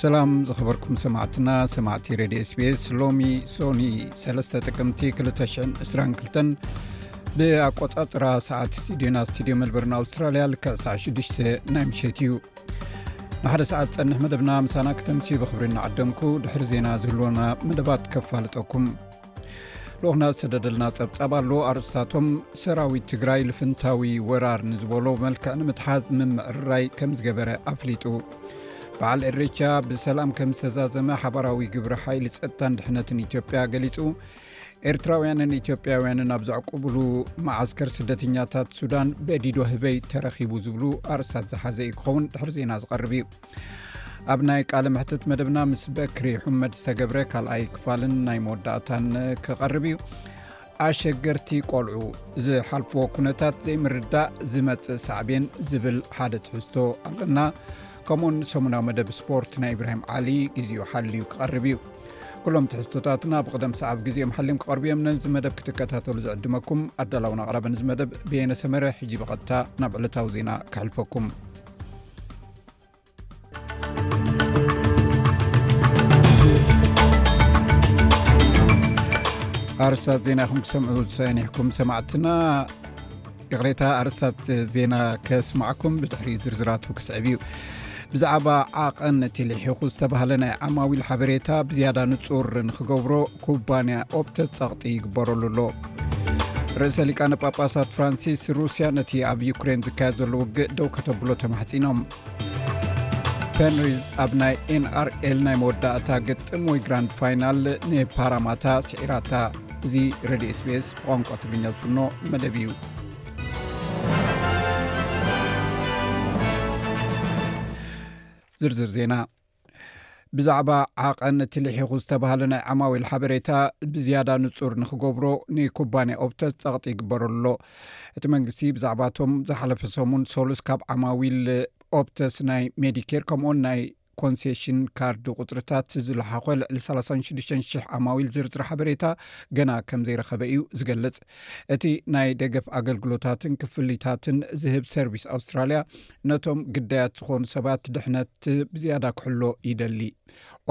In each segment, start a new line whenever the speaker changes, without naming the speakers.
ሰላም ዝኸበርኩም ሰማዕትና ሰማዕቲ ሬድዮ ስቤስ ሎሚ ሶኒ 3ለስተ ጥቅምቲ 222 ብኣቆፃፅራ ሰዓት ስትድዮና ስትድዮ መልበርን ኣውስትራልያ ልክዕ ሰዓ 6ዱሽ ናይ ምሸት እዩ ንሓደ ሰዓት ፀንሕ መደብና ምሳና ክተምሲ ብክብሪ እናዓደምኩ ድሕሪ ዜና ዝህልወና መደባት ከፋልጠኩም ልኡክና ዝሰደደልና ፀብፃብ ኣሎ ኣርእስታቶም ሰራዊት ትግራይ ልፍንታዊ ወራር ንዝበሎ መልክዕ ንምትሓዝ ምምዕርራይ ከም ዝገበረ ኣፍሊጡ በዓል ኤሬቻ ብሰላም ከም ዝተዛዘመ ሓባራዊ ግብሪ ሓይሊ ፀጥታን ድሕነትን ኢትዮጵያ ገሊፁ ኤርትራውያንን ኢትዮጵያውያንን ኣብ ዘዕቁብሉ መዓስከር ስደተኛታት ሱዳን በዲዶ ህበይ ተረኪቡ ዝብሉ ኣርስታት ዝሓዘ እዩ ክኸውን ድሕሪ ዜና ዝቐርብ እዩ ኣብ ናይ ቃል ምሕትት መደብና ምስ በክሪ ሑመድ ዝተገብረ ካልኣይ ክፋልን ናይ መወዳእታን ክቐርብ እዩ ኣሸገርቲ ቆልዑ ዝሓልፍዎ ኩነታት ዘይምርዳእ ዝመፅእ ሳዕብን ዝብል ሓደ ትሕዝቶ ኣለና ከምኡውን ሰሙናዊ መደብ ስፖርት ናይ እብራሂም ዓሊ ግዜኡ ሓልዩ ክቐርብ እዩ ኩሎም ትሕዝቶታትና ብቕደም ሰዓብ ግዜኦም ሓልም ክቐርቡ እዮም ነዚ መደብ ክትከታተሉ ዝዕድመኩም ኣዳላውን ኣቕራበ ንዚ መደብ ብየነሰመረ ሕጂ ብቐጥታ ናብ ዕለታዊ ዜና ክሕልፈኩም ኣርስታት ዜና ኹም ክሰምዑ ዝሰኒሕኩም ሰማዕትና ይቕሬታ ኣርስታት ዜና ከስማዕኩም ብድሕሪ ዝርዝራቱ ክስዕብ እዩ ብዛዕባ ዓቐን እቲ ልሒኹ ዝተባሃለ ናይ ዓማዊል ሓበሬታ ብዝያዳ ንፁር ንክገብሮ ኩባንያ ኦፕተት ጸቕጢ ይግበረሉ ኣሎ ርእሰ ሊቃነ ጳጳሳት ፍራንሲስ ሩስያ ነቲ ኣብ ዩክሬን ዝካየድ ዘሎ ውግእ ደው ከተብሎ ተማሕጺኖም ፐንሪዝ ኣብ ናይ ኤንኣርኤል ናይ መወዳእታ ግጥም ወይ ግራንድ ፋይናል ንፓራማታ ስዒራታ እዚ ረድዮ ስቤስ ብቋንቋ ትግርኛ ዝፍኖ መደብ እዩ ዝርዝር ዜና ብዛዕባ ዓቐን እቲ ልሒኹ ዝተባሃለ ናይ ዓማዊል ሓበሬታ ብዝያዳ ንፁር ንክገብሮ ንኩባንያ ኦፕተስ ፀቕጢ ይግበረሉ ኣሎ እቲ መንግስቲ ብዛዕባቶም ዝሓለፈ ሰሙን ሰሉስ ካብ ዓማዊል ኦፕተስ ናይ ሜዲኬር ከምኡን ናይ ኮንሴሽን ካርድ ቁፅርታት ዝለሓኾ ልዕሊ 36 ሽሕ ዓማዊል ዝርዝር ሓበሬታ ገና ከም ዘይረኸበ እዩ ዝገልፅ እቲ ናይ ደገፍ ኣገልግሎታትን ክፍሊታትን ዝህብ ሰርቪስ ኣውስትራልያ ነቶም ግዳያት ዝኾኑ ሰባት ድሕነት ብዝያዳ ክሕሎ ይደሊ።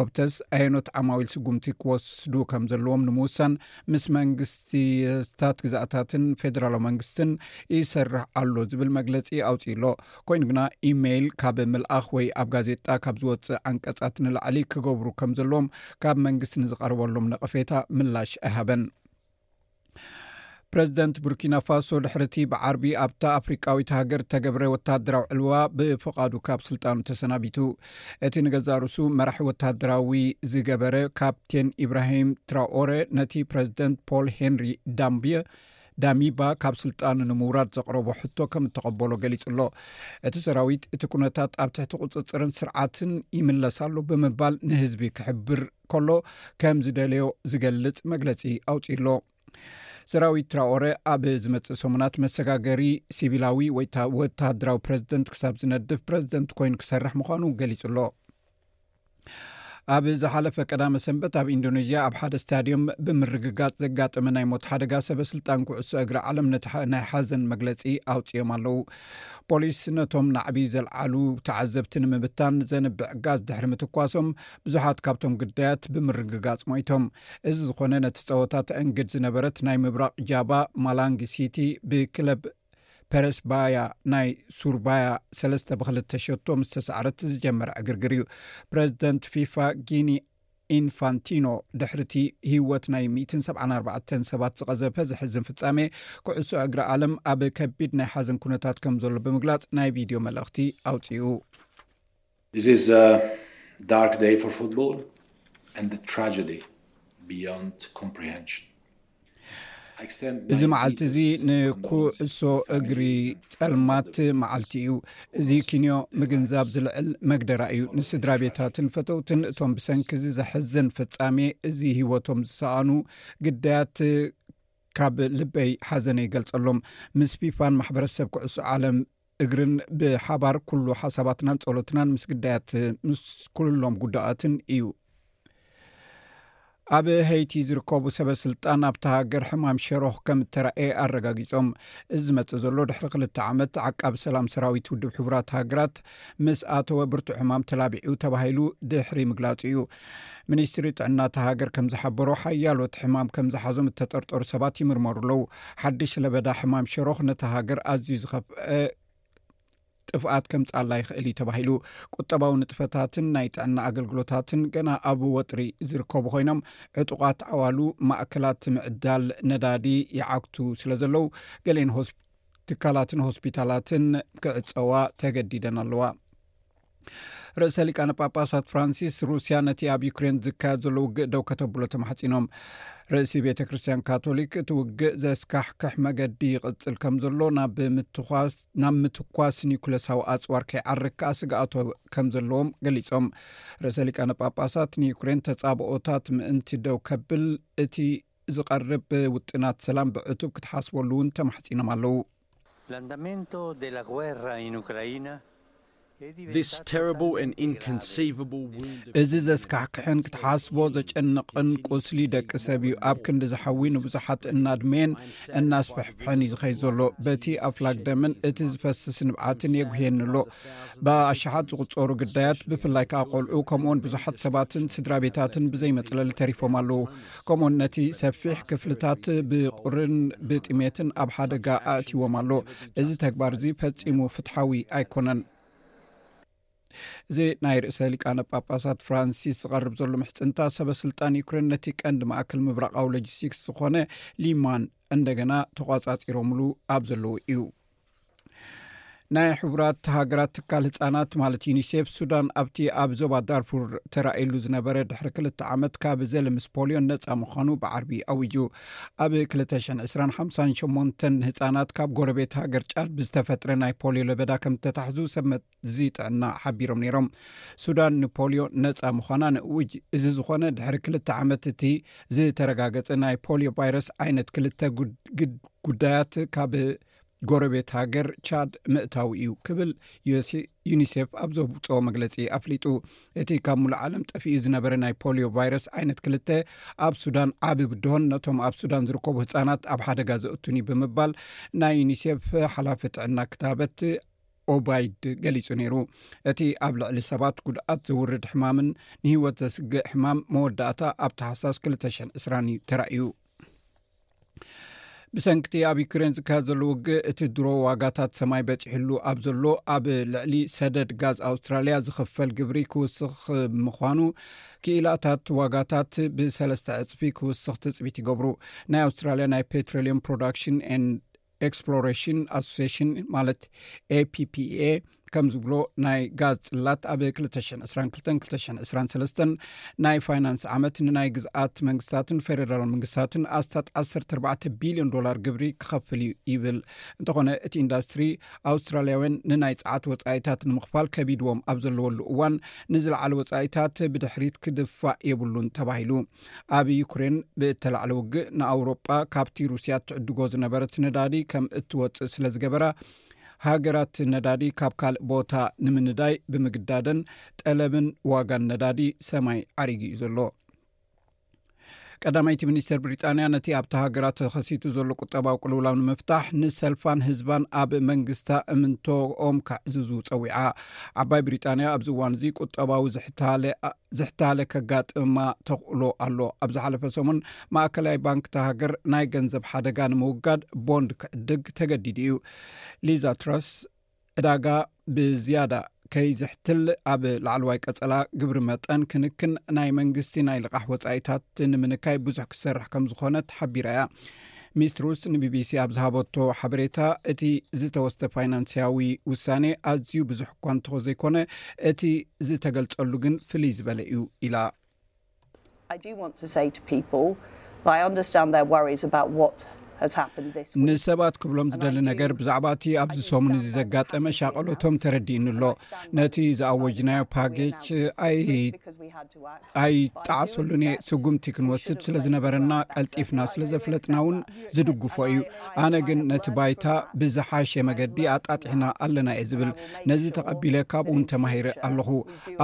ኦፕተስ ኣየኖት ዓማዊል ስጉምቲ ክወስዱ ከም ዘለዎም ንምውሳን ምስ መንግስቲታት ግዛእታትን ፌደራላዊ መንግስትን ይሰርሕ ኣሎ ዝብል መግለፂ ኣውፅኢሎ ኮይኑ ግና ኢሜይል ካብ ምልኣኽ ወይ ኣብ ጋዜጣ ካብ ዝወፅእ ዓንቀፃት ንላዕሊ ክገብሩ ከም ዘለዎም ካብ መንግስቲ ንዝቐርበሎም ነቐፌታ ምላሽ ኣይሃበን። ፕረዚደንት ቡርኪናፋሶ ድሕሪ እቲ ብዓርቢ ኣብታ ኣፍሪቃዊት ሃገር እተገብረ ወተሃደራዊ ዕልዋ ብፍቓዱ ካብ ስልጣኑ ተሰናቢቱ እቲ ንገዛ ርሱ መራሒ ወተሃደራዊ ዝገበረ ካፕቴን ኢብራሂም ትራኦረ ነቲ ፕረዚደንት ፖል ሄንሪ ዳምብየ ዳሚባ ካብ ስልጣኑ ንምውራድ ዘቕረቦ ሕቶ ከም እተቐበሎ ገሊጹ ኣሎ እቲ ሰራዊት እቲ ኩነታት ኣብ ትሕቲ ቁፅፅርን ስርዓትን ይምለስ ኣሎ ብምባል ንህዝቢ ክሕብር ከሎ ከም ዝደለዮ ዝገልጽ መግለጺ ኣውፅእሎ ሰራዊት ትራኦረ ኣብ ዝመፅእ ሰሙናት መሰጋገሪ ሲቪላዊ ወይ ወተሃደራዊ ፕረዚደንት ክሳብ ዝነድፍ ፕረዚደንት ኮይኑ ክሰርሕ ምዃኑ ገሊጹ ኣሎ ኣብ ዝሓለፈ ቀዳመ ሰንበት ኣብ ኢንዶነዥያ ኣብ ሓደ ስታድዮም ብምርግጋፅ ዘጋጠመ ናይ ሞት ሓደጋ ሰበስልጣን ኩዕሶ እግሪ ዓለም ነቲ ናይ ሓዘን መግለፂ ኣውፅኦም ኣለው ፖሊስ ነቶም ናዕቢ ዘልዓሉ ተዓዘብቲ ንምብታን ዘንብዕ ጋዝ ድሕሪ ምትኳሶም ብዙሓት ካብቶም ግዳያት ብምርግጋጽ ሞይቶም። እዚ ዝኾነ ነቲ ጸወታ ተእንግድ ዝነበረት ናይ ምብራቕ ጃባ ማላንጊ ሲቲ ብክለብ ፐረስባያ ናይ ሱርባያ ሰለስተ ብክልተ ሸቶ ምስ ተሳዕረት ዝጀመረ ዕግርግር እዩ። ፕረዚደንት ፊፋ ጊኒ ኢንፋንቲኖ ድሕሪ እቲ ህይወት ናይ 174 ሰባት ዝቐዘፈ ዘሕዝን ፍጻሜ ኩዕሶ እግሪ ዓለም ኣብ ከቢድ ናይ ሓዘን ኩነታት ከም ዘሎ ብምግላጽ ናይ ቪድዮ መልእኽቲ ኣውፅኡ This is
a dark day for football and the tragedy beyond comprehension.
እዚ መዓልቲ እዚ ንኩዕሶ እግሪ ጸልማት መዓልቲ እዩ እዚ ኪንዮ ምግንዛብ ዝልዕል መግደራ እዩ ንስድራ ቤታትን ፈተውትን እቶም ብሰንኪ እዚ ዘሐዝን ፍጻሜ እዚ ሂወቶም ዝሰኣኑ ግዳያት ካብ ልበይ ሓዘነ ይገልጸሎም ምስ ፊፋን ማሕበረሰብ ኩዕሶ ዓለም እግርን ብሓባር ኩሉ ሓሳባትናን ጸሎትናን ምስ ግዳያት ምስ ኩልሎም ጉዳኣትን እዩ ኣብ ሀይቲ ዝርከቡ ሰበ ስልጣን ኣብቲ ሃገር ሕማም ሸሮኽ ከም እተራእየ ኣረጋጊጾም እዚ ዝመፅእ ዘሎ ድሕሪ ክልተ ዓመት ዓቃብ ሰላም ሰራዊት ውድብ ሕቡራት ሃገራት ምስ ኣተወ ብርቱ ሕማም ተላቢዑ ተባሂሉ ድሕሪ ምግላፁ እዩ ሚኒስትሪ ጥዕና እታ ሃገር ከም ዝሓበሮ ሓያሎ እቲ ሕማም ከም ዝሓዞም እተጠርጠሩ ሰባት ይምርመሩ ኣለዉ ሓድሽ ለበዳ ሕማም ሸሮኽ ነታ ሃገር ኣዝዩ ዝኸፍአ ጥፍኣት ከም ጻላ ይኽእል እዩ ተባሂሉ ቁጠባዊ ንጥፈታትን ናይ ጥዕና ኣገልግሎታትን ገና ኣብ ወጥሪ ዝርከቡ ኮይኖም ዕጡቓት ዓዋሉ ማእከላት ምዕዳል ነዳዲ ይዓግቱ ስለ ዘለዉ ገሌን ትካላትን ሆስፒታላትን ክዕፀዋ ተገዲደን ኣለዋ ርእሰ ሊቃነ ጳጳሳት ፍራንሲስ ሩስያ ነቲ ኣብ ዩክሬን ዝካየድ ዘሎ ውግእ ደው ከተብሎ ተማሕፂኖም ርእሲ ቤተ ክርስትያን ካቶሊክ እቲ ውግእ ዘስካሕክሕ መገዲ ይቕፅል ከም ዘሎ ናብ ምትኳስ ኒኩለሳዊ ኣፅዋር ከይዓርክ ከዓ ስግኣቶ ከም ዘለዎም ገሊፆም ርእሰ ሊቃነ ጳጳሳት ንዩክሬን ተፃብኦታት ምእንቲ ደው ከብል እቲ ዝቐርብ ውጥናት ሰላም ብዕቱብ ክትሓስበሉ እውን ተማሕጺኖም ኣለዉ። እዚ ዘስካሕክሕን ክትሓስቦ ዘጨንቕን ቁስሊ ደቂ ሰብ እዩ። ኣብ ክንዲ ዝሓዊ ንብዙሓት እናድመየን እናስፈሕፍሐን እዩ ዝኸይድ ዘሎ። በቲ ኣፍላግ ደምን እቲ ዝፈስስ ንብዓትን የጉህየኒ ኣሎ። ብኣሽሓት ዝቑጸሩ ግዳያት ብፍላይ ከኣ ቆልዑ ከምኡውን ብዙሓት ሰባትን ስድራቤታትን ብዘይ መጽለሊ ተሪፎም ኣለዉ። ከምኡውን ነቲ ሰፊሕ ክፍልታት ብቁርን ብጥሜትን ኣብ ሓደጋ ኣእትዎም ኣሎ እዚ ተግባር እዚ ፈፂሙ ፍትሓዊ ኣይኮነን እዚ ናይ ርእሰ ሊቃነ ጳጳሳት ፍራንሲስ ዝቐርብ ዘሎ ምሕፅንታ ሰበስልጣን ዩክሬን ነቲ ቀንዲ ማእከል ምብራቃዊ ሎጂስቲክስ ዝኾነ ሊማን እንደገና ተቋፃፂሮምሉ ኣብ ዘለዉ እዩ ናይ ሕቡራት ሃገራት ትካል ህፃናት ማለት ዩኒሴፍ ሱዳን ኣብቲ ኣብ ዞባ ዳርፉር ተራእሉ ዝነበረ ድሕሪ ክልተ ዓመት ካብ ዘለምስ ፖሊዮን ነፃ ምዃኑ ብዓርቢ ኣውጁ ኣብ 225ሸ ህፃናት ካብ ጎረቤት ሃገር ጫድ ብዝተፈጥረ ናይ ፖሊዮ ለበዳ ከም ተታሕዙ ሰብመጥ ዝይጥዕና ሓቢሮም ነይሮም ሱዳን ንፖልዮ ነፃ ምዃና ንእውጅ እዚ ዝኾነ ድሕሪ ክልተ ዓመት እቲ ዝተረጋገፀ ናይ ፖልዮ ቫይረስ ዓይነት ክልተ ጉዳያት ካብ ጎረቤት ሃገር ቻድ ምእታው እዩ ክብል ዩኒሴፍ ኣብ ዘውፅኦ መግለፂ ኣፍሊጡ እቲ ካብ ሙሉእ ዓለም ጠፍኡ ዝነበረ ናይ ፖልዮ ቫይረስ ዓይነት ክልተ ኣብ ሱዳን ዓብ ብድሆን ነቶም ኣብ ሱዳን ዝርከቡ ህፃናት ኣብ ሓደጋ ዘእቱን እዩ ብምባል ናይ ዩኒሴፍ ሓላፊ ጥዕና ክታበት ኦባይድ ገሊጹ ነይሩ እቲ ኣብ ልዕሊ ሰባት ጉድኣት ዘውርድ ሕማምን ንህወት ዘስግእ ሕማም መወዳእታ ኣብ ተሓሳስ 220 እዩ ተራእዩ ብሰንኪቲ ኣብ ዩክሬን ዝካየድ ዘሎ ውግእ እቲ ድሮ ዋጋታት ሰማይ በፂሕሉ ኣብ ዘሎ ኣብ ልዕሊ ሰደድ ጋዝ ኣውስትራልያ ዝኽፈል ግብሪ ክውስኽ ምዃኑ ክኢላታት ዋጋታት ብሰለስተ ዕፅፊ ክውስኽ ትፅቢት ይገብሩ ናይ ኣውስትራልያ ናይ ፔትሮሊየም ፕሮዳክሽን ኤክስፕሎሬሽን ኣሶሴሽን ማለት ኤፒፒኤ ከም ዝብሎ ናይ ጋዝ ፅላት ኣብ 22223 ናይ ፋይናንስ ዓመት ንናይ ግዝኣት መንግስታትን ፌደራል መንግስታትን ኣስታት 14 ቢልዮን ዶላር ግብሪ ክኸፍል እዩ ይብል እንተኾነ እቲ ኢንዳስትሪ ኣውስትራልያውያን ንናይ ፀዓት ወፃኢታት ንምኽፋል ከቢድዎም ኣብ ዘለወሉ እዋን ንዝለዓለ ወፃኢታት ብድሕሪት ክድፋእ የብሉን ተባሂሉ ኣብ ዩክሬን ብእተላዕለ ውግእ ንኣውሮጳ ካብቲ ሩስያ እትዕድጎ ዝነበረት ነዳዲ ከም እትወፅእ ስለ ዝገበራ ሃገራት ነዳዲ ካብ ካልእ ቦታ ንምንዳይ ብምግዳደን ጠለብን ዋጋን ነዳዲ ሰማይ ዓሪጉ እዩ ዘሎ ቀዳማይቲ ሚኒስተር ብሪጣንያ ነቲ ኣብቲ ሃገራት ተኸሲቱ ዘሎ ቁጠባዊ ቅልውላው ንምፍታሕ ንሰልፋን ህዝባን ኣብ መንግስታ እምንቶኦም ከዕዝዙ ፀዊዓ ዓባይ ብሪጣንያ ኣብዚ እዋን እዚ ቁጠባዊ ዝሕታለ ዝሕታለ ከጋጥምማ ተኽእሎ ኣሎ ኣብ ዝሓለፈ ሰሙን ማእከላይ ባንክ ተሃገር ናይ ገንዘብ ሓደጋ ንምውጋድ ቦንድ ክዕድግ ተገዲዱ እዩ ሊዛ ትራስ ዕዳጋ ብዝያዳ ከይዝሕትል ኣብ ላዕለዋይ ቀፀላ ግብሪ መጠን ክንክን ናይ መንግስቲ ናይ ልቓሕ ወፃኢታት ንምንካይ ብዙሕ ክትሰርሕ ከም ዝኾነት ሓቢራ እያ ሚስ ትሩስ ንቢቢሲ ኣብ ዝሃበቶ ሓበሬታ እቲ ዝተወስተ ፋይናንስያዊ ውሳነ ኣዝዩ ብዙሕ እኳ እንተኾ ዘይኮነ እቲ ዝተገልጸሉ ግን ፍልይ ዝበለ እዩ ኢላ ንሰባት ክብሎም ዝደሊ ነገር ብዛዕባ እቲ ኣብዚ ሰሙን እዚ ዘጋጠመ ሻቐሎቶም ተረዲእኒ ኣሎ ነቲ ዝኣወጅናዮ ፓኬች ኣይ ኣይጣዓሰሉን እየ ስጉምቲ ክንወስድ ስለ ዝነበረና ቀልጢፍና ስለ ዘፍለጥና እውን ዝድግፎ እዩ ኣነ ግን ነቲ ባይታ ብዝሓሸ መገዲ ኣጣጢሕና ኣለና እየ ዝብል ነዚ ተቐቢለ ካብኡ ውን ተማሂረ ኣለኹ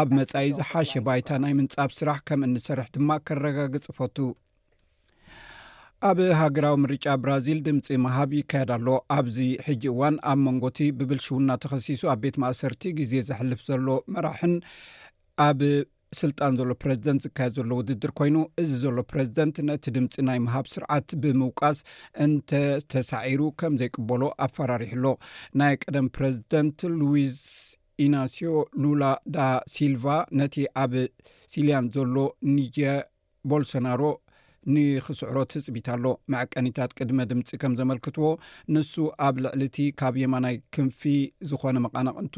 ኣብ መፃኢ ዝሓሸ ባይታ ናይ ምንፃብ ስራሕ ከም እንሰርሕ ድማ ከረጋግፅ ፈቱ ኣብ ሃገራዊ ምርጫ ብራዚል ድምፂ መሃብ ይካየድ ኣሎ ኣብዚ ሕጂ እዋን ኣብ መንጎቲ ብብልሽውና ተኸሲሱ ኣብ ቤት ማእሰርቲ ግዜ ዘሕልፍ ዘሎ መራሕን ኣብ ስልጣን ዘሎ ፕረዚደንት ዝካየድ ዘሎ ውድድር ኮይኑ እዚ ዘሎ ፕረዚደንት ነቲ ድምፂ ናይ ምሃብ ስርዓት ብምውቃስ እንተተሳዒሩ ከም ዘይቅበሎ ኣፈራሪሑ ኣሎ ናይ ቀደም ፕረዚደንት ሉዊዝ ኢናስዮ ሉላ ዳ ሲልቫ ነቲ ኣብ ሲልያን ዘሎ ኒጀ ቦልሶናሮ ንኽስዕሮ ትፅቢት ኣሎ መዐቀኒታት ቅድመ ድምፂ ከም ዘመልክትዎ ንሱ ኣብ ልዕሊ እቲ ካብ የማናይ ክንፊ ዝኾነ መቃናቅንቱ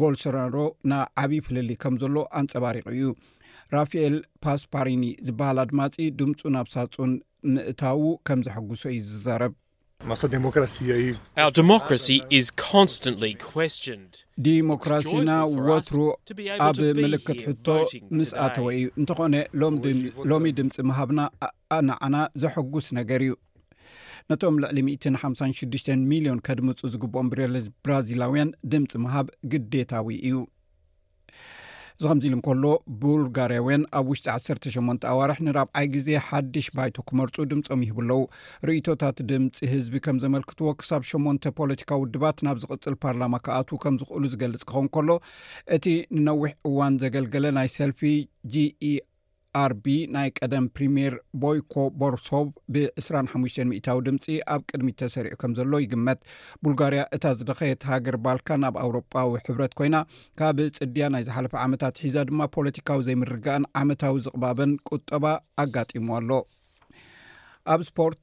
ቦልሶናሮ ና ዓብይ ፍልልይ ከም ዘሎ ኣንፀባሪቁ እዩ ራፍኤል ፓስፓሪኒ ዝበሃል ኣድማፂ ድምፁ ናብ ሳፁን ምእታዉ ከም ዘሐጉሶ እዩ ዝዛረብ ዲሞክራሲና ወትሩ ኣብ ምልክት ሕቶ ምስ ኣተወ እዩ እንተኾነ ሎሚ ድምፂ ምሃብና ኣናዓና ዘሐጉስ ነገር እዩ ነቶም ልዕሊ 1ሓ6ዱሽ ሚሊዮን ከድምፁ ዝግብኦም ብራዚላውያን ድምፂ ምሃብ ግዴታዊ እዩ እዚ ከምዚ ኢሉ እንከሎ ቡልጋርያውያን ኣብ ውሽጢ 18 ኣዋርሕ ንራብዓይ ግዜ ሓድሽ ባይቶ ክመርፁ ድምፆም ይህብ ኣለው ርእቶታት ድምፂ ህዝቢ ከም ዘመልክትዎ ክሳብ 8ን ፖለቲካ ውድባት ናብ ዝቅፅል ፓርላማ ክኣትዉ ከም ዝኽእሉ ዝገልፅ ክኸውን ከሎ እቲ ንነዊሕ እዋን ዘገልገለ ናይ ሰልፊ ጂኢ ኣርቢ ናይ ቀደም ፕሪምየር ቦይኮ ቦርሶቭ ብ 25 ሚታዊ ድምፂ ኣብ ቅድሚት ተሰሪዑ ከም ዘሎ ይግመት ቡልጋርያ እታ ዝደኸየት ሃገር ባልካ ናብ ኣውሮጳዊ ሕብረት ኮይና ካብ ፅድያ ናይ ዝሓለፈ ዓመታት ሒዛ ድማ ፖለቲካዊ ዘይምርጋእን ዓመታዊ ዝቕባበን ቁጠባ ኣጋጢሙ ኣሎ ኣብ ስፖርት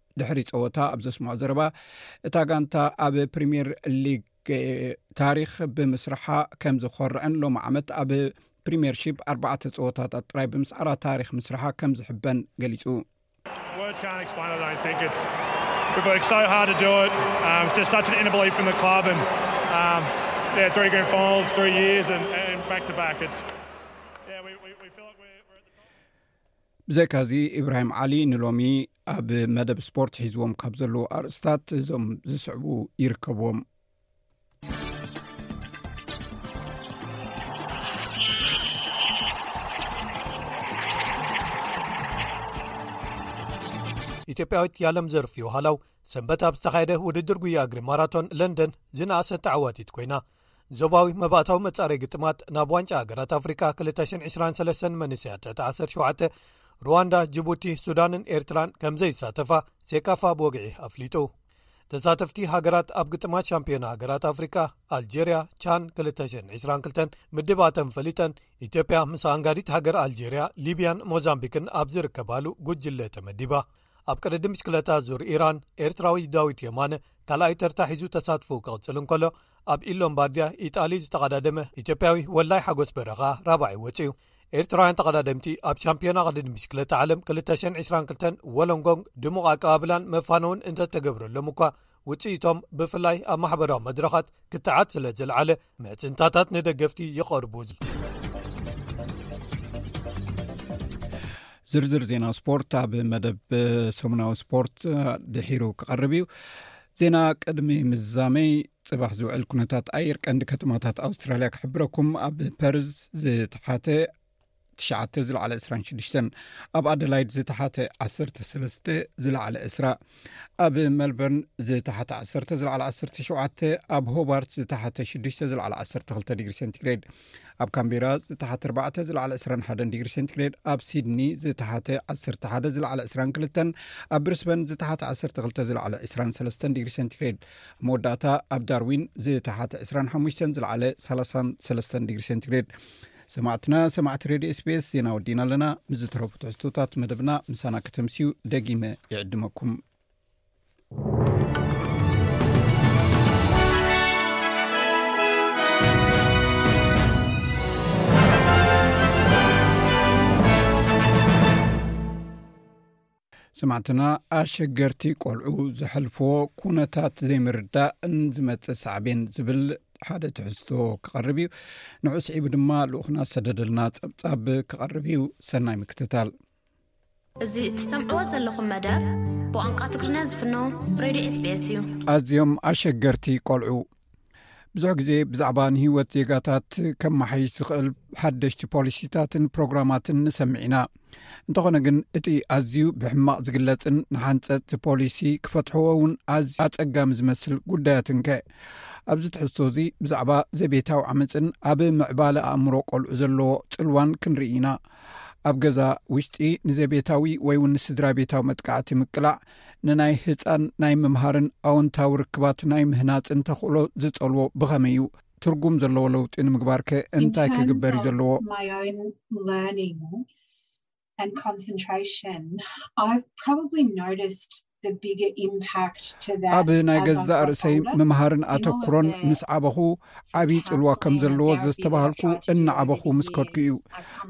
ድሕሪ ፀወታ ኣብ ዘስምዖ ዘረባ እታ ጋንታ ኣብ ፕሪምየር ሊግ ታሪክ ብምስርሓ ከምዝኮርዕን ሎሚ ዓመት ኣብ ፕሪምየር ሺፕ ኣርባዕተ ፀወታታት ጥራይ ብምስዓራ ታሪክ ምስርሓ ከም ዝሕበን ገሊፁ ብዘይካዚ ኢብራሂም ዓሊ ንሎሚ ኣብ መደብ ስፖርት ሒዝዎም ካብ ዘለዉ ኣርእስታት እዞም ዝስዕቡ ይርከብዎም
ኢትዮጵያዊት ያለም ዘርፍ ዮሃላው ሰንበት ኣብ ዝተኻየደ ውድድር ጉያ እግሪ ማራቶን ለንደን ዝነኣሰ ተዓዋቲት ኮይና ዞባዊ መባእታዊ መጻረይ ግጥማት ናብ ዋንጫ ሃገራት ኣፍሪቃ 223 መንስያት ትሕቲ 17 ሩዋንዳ ጅቡቲ ሱዳንን ኤርትራን ከም ዘይሳተፋ ሴካፋ ብወግዒ ኣፍሊጡ ተሳተፍቲ ሃገራት ኣብ ግጥማት ሻምፒዮና ሃገራት ኣፍሪቃ ኣልጀርያ ቻን 222 ምድባተን ፈሊጠን ኢትዮጵያ ምስ ኣንጋዲት ሃገር ኣልጀርያ ሊብያን ሞዛምቢክን ኣብ ዝርከባሉ ጉጅለ ተመዲባ ኣብ ቅድዲ ምሽክለታ ዙር ኢራን ኤርትራዊ ዳዊት የማነ ካልኣይ ተርታ ሒዙ ተሳትፎኡ ክቕጽል እንከሎ ኣብ ኢሎምባርድያ ኢጣሊ ዝተቐዳደመ ኢትዮጵያዊ ወላይ ሓጎስ በርሀ ከኣ ራብዓይ ወጺኡ። ኤርትራውያን ተቐዳደምቲ ኣብ ሻምፕዮና ቅድድም ብሽክለታ ዓለም 2022 ዎሎንጎንግ ድሙቕ ኣቀባብላን መፋነውን እንተተገብረሎም እኳ ውጽኢቶም ብፍላይ ኣብ ማሕበራዊ መድረኻት ክትዓት ስለ ዘልዓለ ምሕፅንታታት ንደገፍቲ ይቐርቡ
ዝርዝር ዜና ስፖርት ኣብ መደብ ሰሙናዊ ስፖርት ድሒሩ ክቐርብ እዩ ዜና ቅድሚ ምዛመይ ፅባሕ ዝውዕል ኩነታት ኣየር ቀንዲ ከተማታት ኣውስትራልያ ክሕብረኩም ኣብ ፐርዝ ዝተሓተ ትሽዓተ ዝለዕለ እስራን ሽዱሽተን ኣብ ኣደላይድ ዝተሓተ ዓሰርተ ሰለስተ ዝለዕለ እስራ ኣብ መልበርን ዝተሓተ ዓሰርተ ዝለዕለ ዓሰርተ ሸውዓተ ኣብ ሆባርት ዝተሓተ ሽዱሽተ ዝለዕለ ዓሰርተ ክልተ ዲግሪ ሴንቲግሬድ ኣብ ካምቢራ ዝተሓተ ኣርባዕተ ዝለዕለ እስራን ሓደን ዲግሪ ሴንቲግሬድ ኣብ ሲድኒ ዝተሓተ ዓሰርተ ሓደ ዝለዕለ እስራን ክልተን ኣብ ብርስበን ዝተሓተ ዓሰርተ ክልተ ዝለዕለ እስራን ሰለስተን ዲግሪ ሴንቲግሬድ መወዳእታ ኣብ ዳርዊን ዝተሓተ ዕስራን ሓሙሽተን ዝለዕለ ሰላሳን ሰለስተን ዲግሪ ሴንቲግሬድ ሰማዕትና ሰማዕቲ ሬድዮ ስፔስ ዜና ወዲና ኣለና ምስ ዝተረፉ ትሕዝቶታት መደብና ምሳና ከተምስዩ ደጊመ ይዕድመኩም ሰማዕትና ኣሸገርቲ ቆልዑ ዘሕልፍዎ ኩነታት ዘይምርዳእን ዝመፅእ ሳዕቤን ዝብል ሓደ ትሕዝቶ ክቐርብ እዩ ንዑ ስዒቡ ድማ ልኡኽና ዝሰደደልና ፀብፃብ ክቐርብ እዩ ሰናይ ምክትታል
እዚ እትሰምዕዎ ዘለኹም መደብ ብቋንቋ ትግርና ዝፍኖ ሬድዮ ስቤስ እዩ
ኣዝዮም ኣሸገርቲ ቆልዑ ብዙሕ ግዜ ብዛዕባ ንህይወት ዜጋታት ከመሓይሽ ዝኽእል ሓደሽቲ ፖሊሲታትን ፕሮግራማትን ንሰምዕ ኢና እንተኾነ ግን እቲ ኣዝዩ ብሕማቕ ዝግለጽን ንሓንፀቲ ፖሊሲ ክፈትሕዎ እውን ኣዝ ኣፀጋሚ ዝመስል ጉዳያትን ከ ኣብዚ ትሕዝቶ እዚ ብዛዕባ ዘቤታዊ ዓመፅን ኣብ ምዕባለ ኣእምሮ ቆልዑ ዘለዎ ፅልዋን ክንርኢ ኢና ኣብ ገዛ ውሽጢ ንዘቤታዊ ወይ እውን ንስድራ ቤታዊ መጥቃዕቲ ምቅላዕ ንናይ ህጻን ናይ ምምሃርን ኣወንታዊ ርክባት ናይ ምህናጽን ተኽእሎ ዝጸልዎ ብኸመይ እዩ? ትርጉም ዘለዎ ለውጢ ንምግባርከ እንታይ ክግበር እዩ ዘለዎ? ኣብ ናይ ገዛእ ርእሰይ ምምሃርን ኣተኩሮን ምስ ዓበኹ፣ ዓብዪ ፅልዋ ከም ዘለዎ ዘዝተባሃልኩ እናዓበኹ ምስ ከድኩ እዩ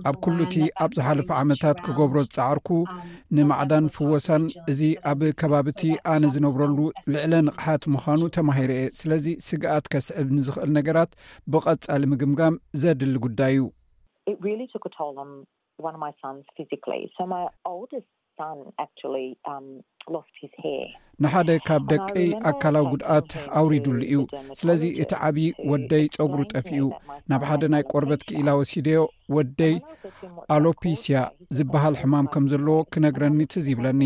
ኣብ ኩሉ እቲ ኣብ ዝሓለፈ ዓመታት ክገብሮ ዝፀዓርኩ ንማዕዳን ፍወሳን እዚ ኣብ ከባቢ እቲ ኣነ ዝነብረሉ ልዕለ ንቕሓት ምዃኑ ተማሂረ እየ ስለዚ ስግኣት ከስዕብ ንዝኽእል ነገራት ብቐፃሊ ምግምጋም ዘድሊ ጉዳይ እዩ ንሓደ ካብ ደቀይ ኣካላዊ ጉድኣት ኣውሪዱሉ እዩ ስለዚ እቲ ዓብዪ ወደይ ፀጉሩ ጠፊኡ ናብ ሓደ ናይ ቆርበት ክኢላ ወሲደዮ ወደይ ኣሎፒስያ ዝበሃል ሕማም ከም ዘለዎ ክነግረኒ ትዝ ይብለኒ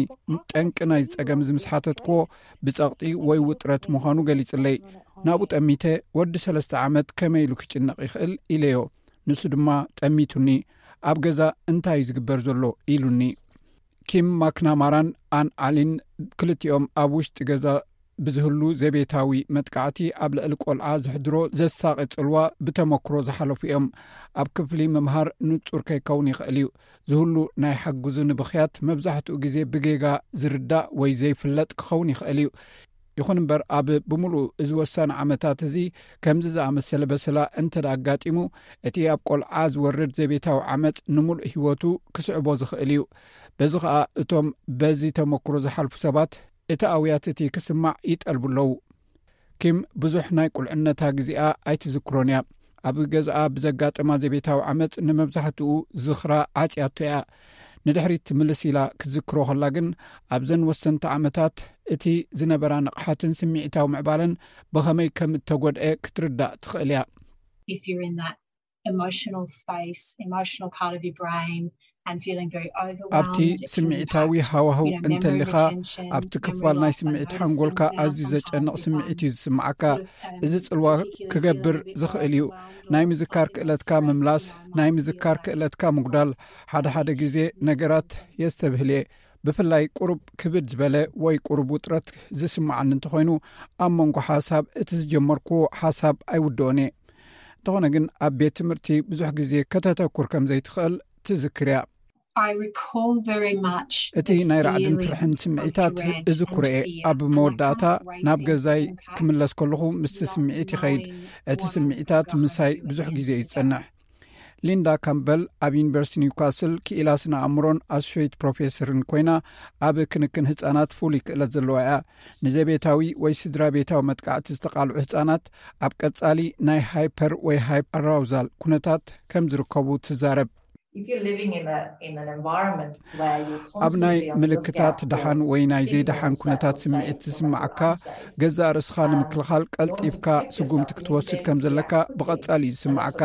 ጠንቂ ናይ ዝፀገም እዚ ምስሓተትክዎ ብፀቕጢ ወይ ውጥረት ምዃኑ ገሊፅለይ ናብኡ ጠሚተ ወዲ ሰለስተ ዓመት ከመይ ኢሉ ክጭነቕ ይኽእል ኢለዮ ንሱ ድማ ጠሚቱኒ ኣብ ገዛ እንታይ እዩ ዝግበር ዘሎ ኢሉኒ ኪም ማክናማራን ኣን ኣሊን ክልቲኦም ኣብ ውሽጢ ገዛ ብዝህሉ ዘቤታዊ መጥቃዕቲ ኣብ ልዕሊ ቆልዓ ዝሕድሮ ዘሳቒ ፅልዋ ብተመክሮ ዝሓለፉ እዮም ኣብ ክፍሊ ምምሃር ንፁር ከይከውን ይኽእል እዩ ዝህሉ ናይ ሓግዙ ንብኽያት መብዛሕትኡ ግዜ ብጌጋ ዝርዳእ ወይ ዘይፍለጥ ክኸውን ይኽእል እዩ ይኹን እምበር ኣብ ብምሉኡ እዚ ወሳኒ ዓመታት እዚ ከምዚ ዝኣመሰለ በሰላ እንተ ኣጋጢሙ እቲ ኣብ ቆልዓ ዝወርድ ዘቤታዊ ዓመፅ ንምሉእ ህይወቱ ክስዕቦ ዝኽእል እዩ በዚ ከዓ እቶም በዚ ተመክሮ ዝሓልፉ ሰባት እቲ ኣውያት እቲ ክስማዕ ይጠልቡ ኣለዉ ኪም ብዙሕ ናይ ቁልዕነታ ግዜኣ ኣይትዝክሮን እያ ኣብ ገዛኣ ብዘጋጠማ ዘቤታዊ ዓመፅ ንመብዛሕትኡ ዝኽራ ዓፅያቶ እያ ንድሕሪት ምልስ ኢላ ክትዝክሮ ኸላ ግን ኣብዘን ወሰንቲ ዓመታት እቲ ዝነበራ ንቕሓትን ስምዒታዊ ምዕባለን ብኸመይ ከም እተጐድአ ክትርዳእ ትኽእል እያ ኣብቲ ስምዒታዊ ሃዋህው እንተሊኻ ኣብቲ ክፋል ናይ ስምዒት ሓንጎልካ ኣዝዩ ዘጨንቕ ስምዒት እዩ ዝስምዓካ እዚ ፅልዋ ክገብር ዝኽእል እዩ ናይ ምዝካር ክእለትካ ምምላስ ናይ ምዝካር ክእለትካ ምጉዳል ሓደ ሓደ ግዜ ነገራት የስተብህል እየ ብፍላይ ቁሩብ ክብድ ዝበለ ወይ ቁሩብ ውጥረት ዝስማዓኒ እንተኮይኑ ኣብ መንጎ ሓሳብ እቲ ዝጀመርክዎ ሓሳብ ኣይውድኦን እየ እንተኾነ ግን ኣብ ቤት ትምህርቲ ብዙሕ ግዜ ከተተኩር ከም ዘይትኽእል ትዝክር እያ እቲ ናይ ራዕድን ፍርሕን ስምዒታት እዝኩረኤ ኣብ መወዳእታ ናብ ገዛይ ክምለስ ከለኹ ምስቲ ስምዒት ይኸይድ እቲ ስምዒታት ምሳይ ብዙሕ ግዜ እዩ ዝጸንሕ ሊንዳ ካምበል ኣብ ዩኒቨርሲቲ ኒውካስል ክኢላ ስነ ኣእምሮን ኣስሸይት ፕሮፌሰርን ኮይና ኣብ ክንክን ህፃናት ፍሉይ ክእለት ዘለዋ እያ ንዘቤታዊ ወይ ስድራ ቤታዊ መጥቃዕቲ ዝተቃልዑ ህፃናት ኣብ ቀፃሊ ናይ ሃይፐር ወይ ሃይ ኣራውዛል ኩነታት ከም ዝርከቡ ትዛረብ ኣብ ናይ ምልክታት ደሓን ወይ ናይ ዘይደሓን ኩነታት ስምዒት ዝስማዓካ ገዛእ ርእስኻ ንምክልኻል ቀልጢፍካ ስጉምቲ ክትወስድ ከም ዘለካ ብቐጻሊ እዩ ዝስማዓካ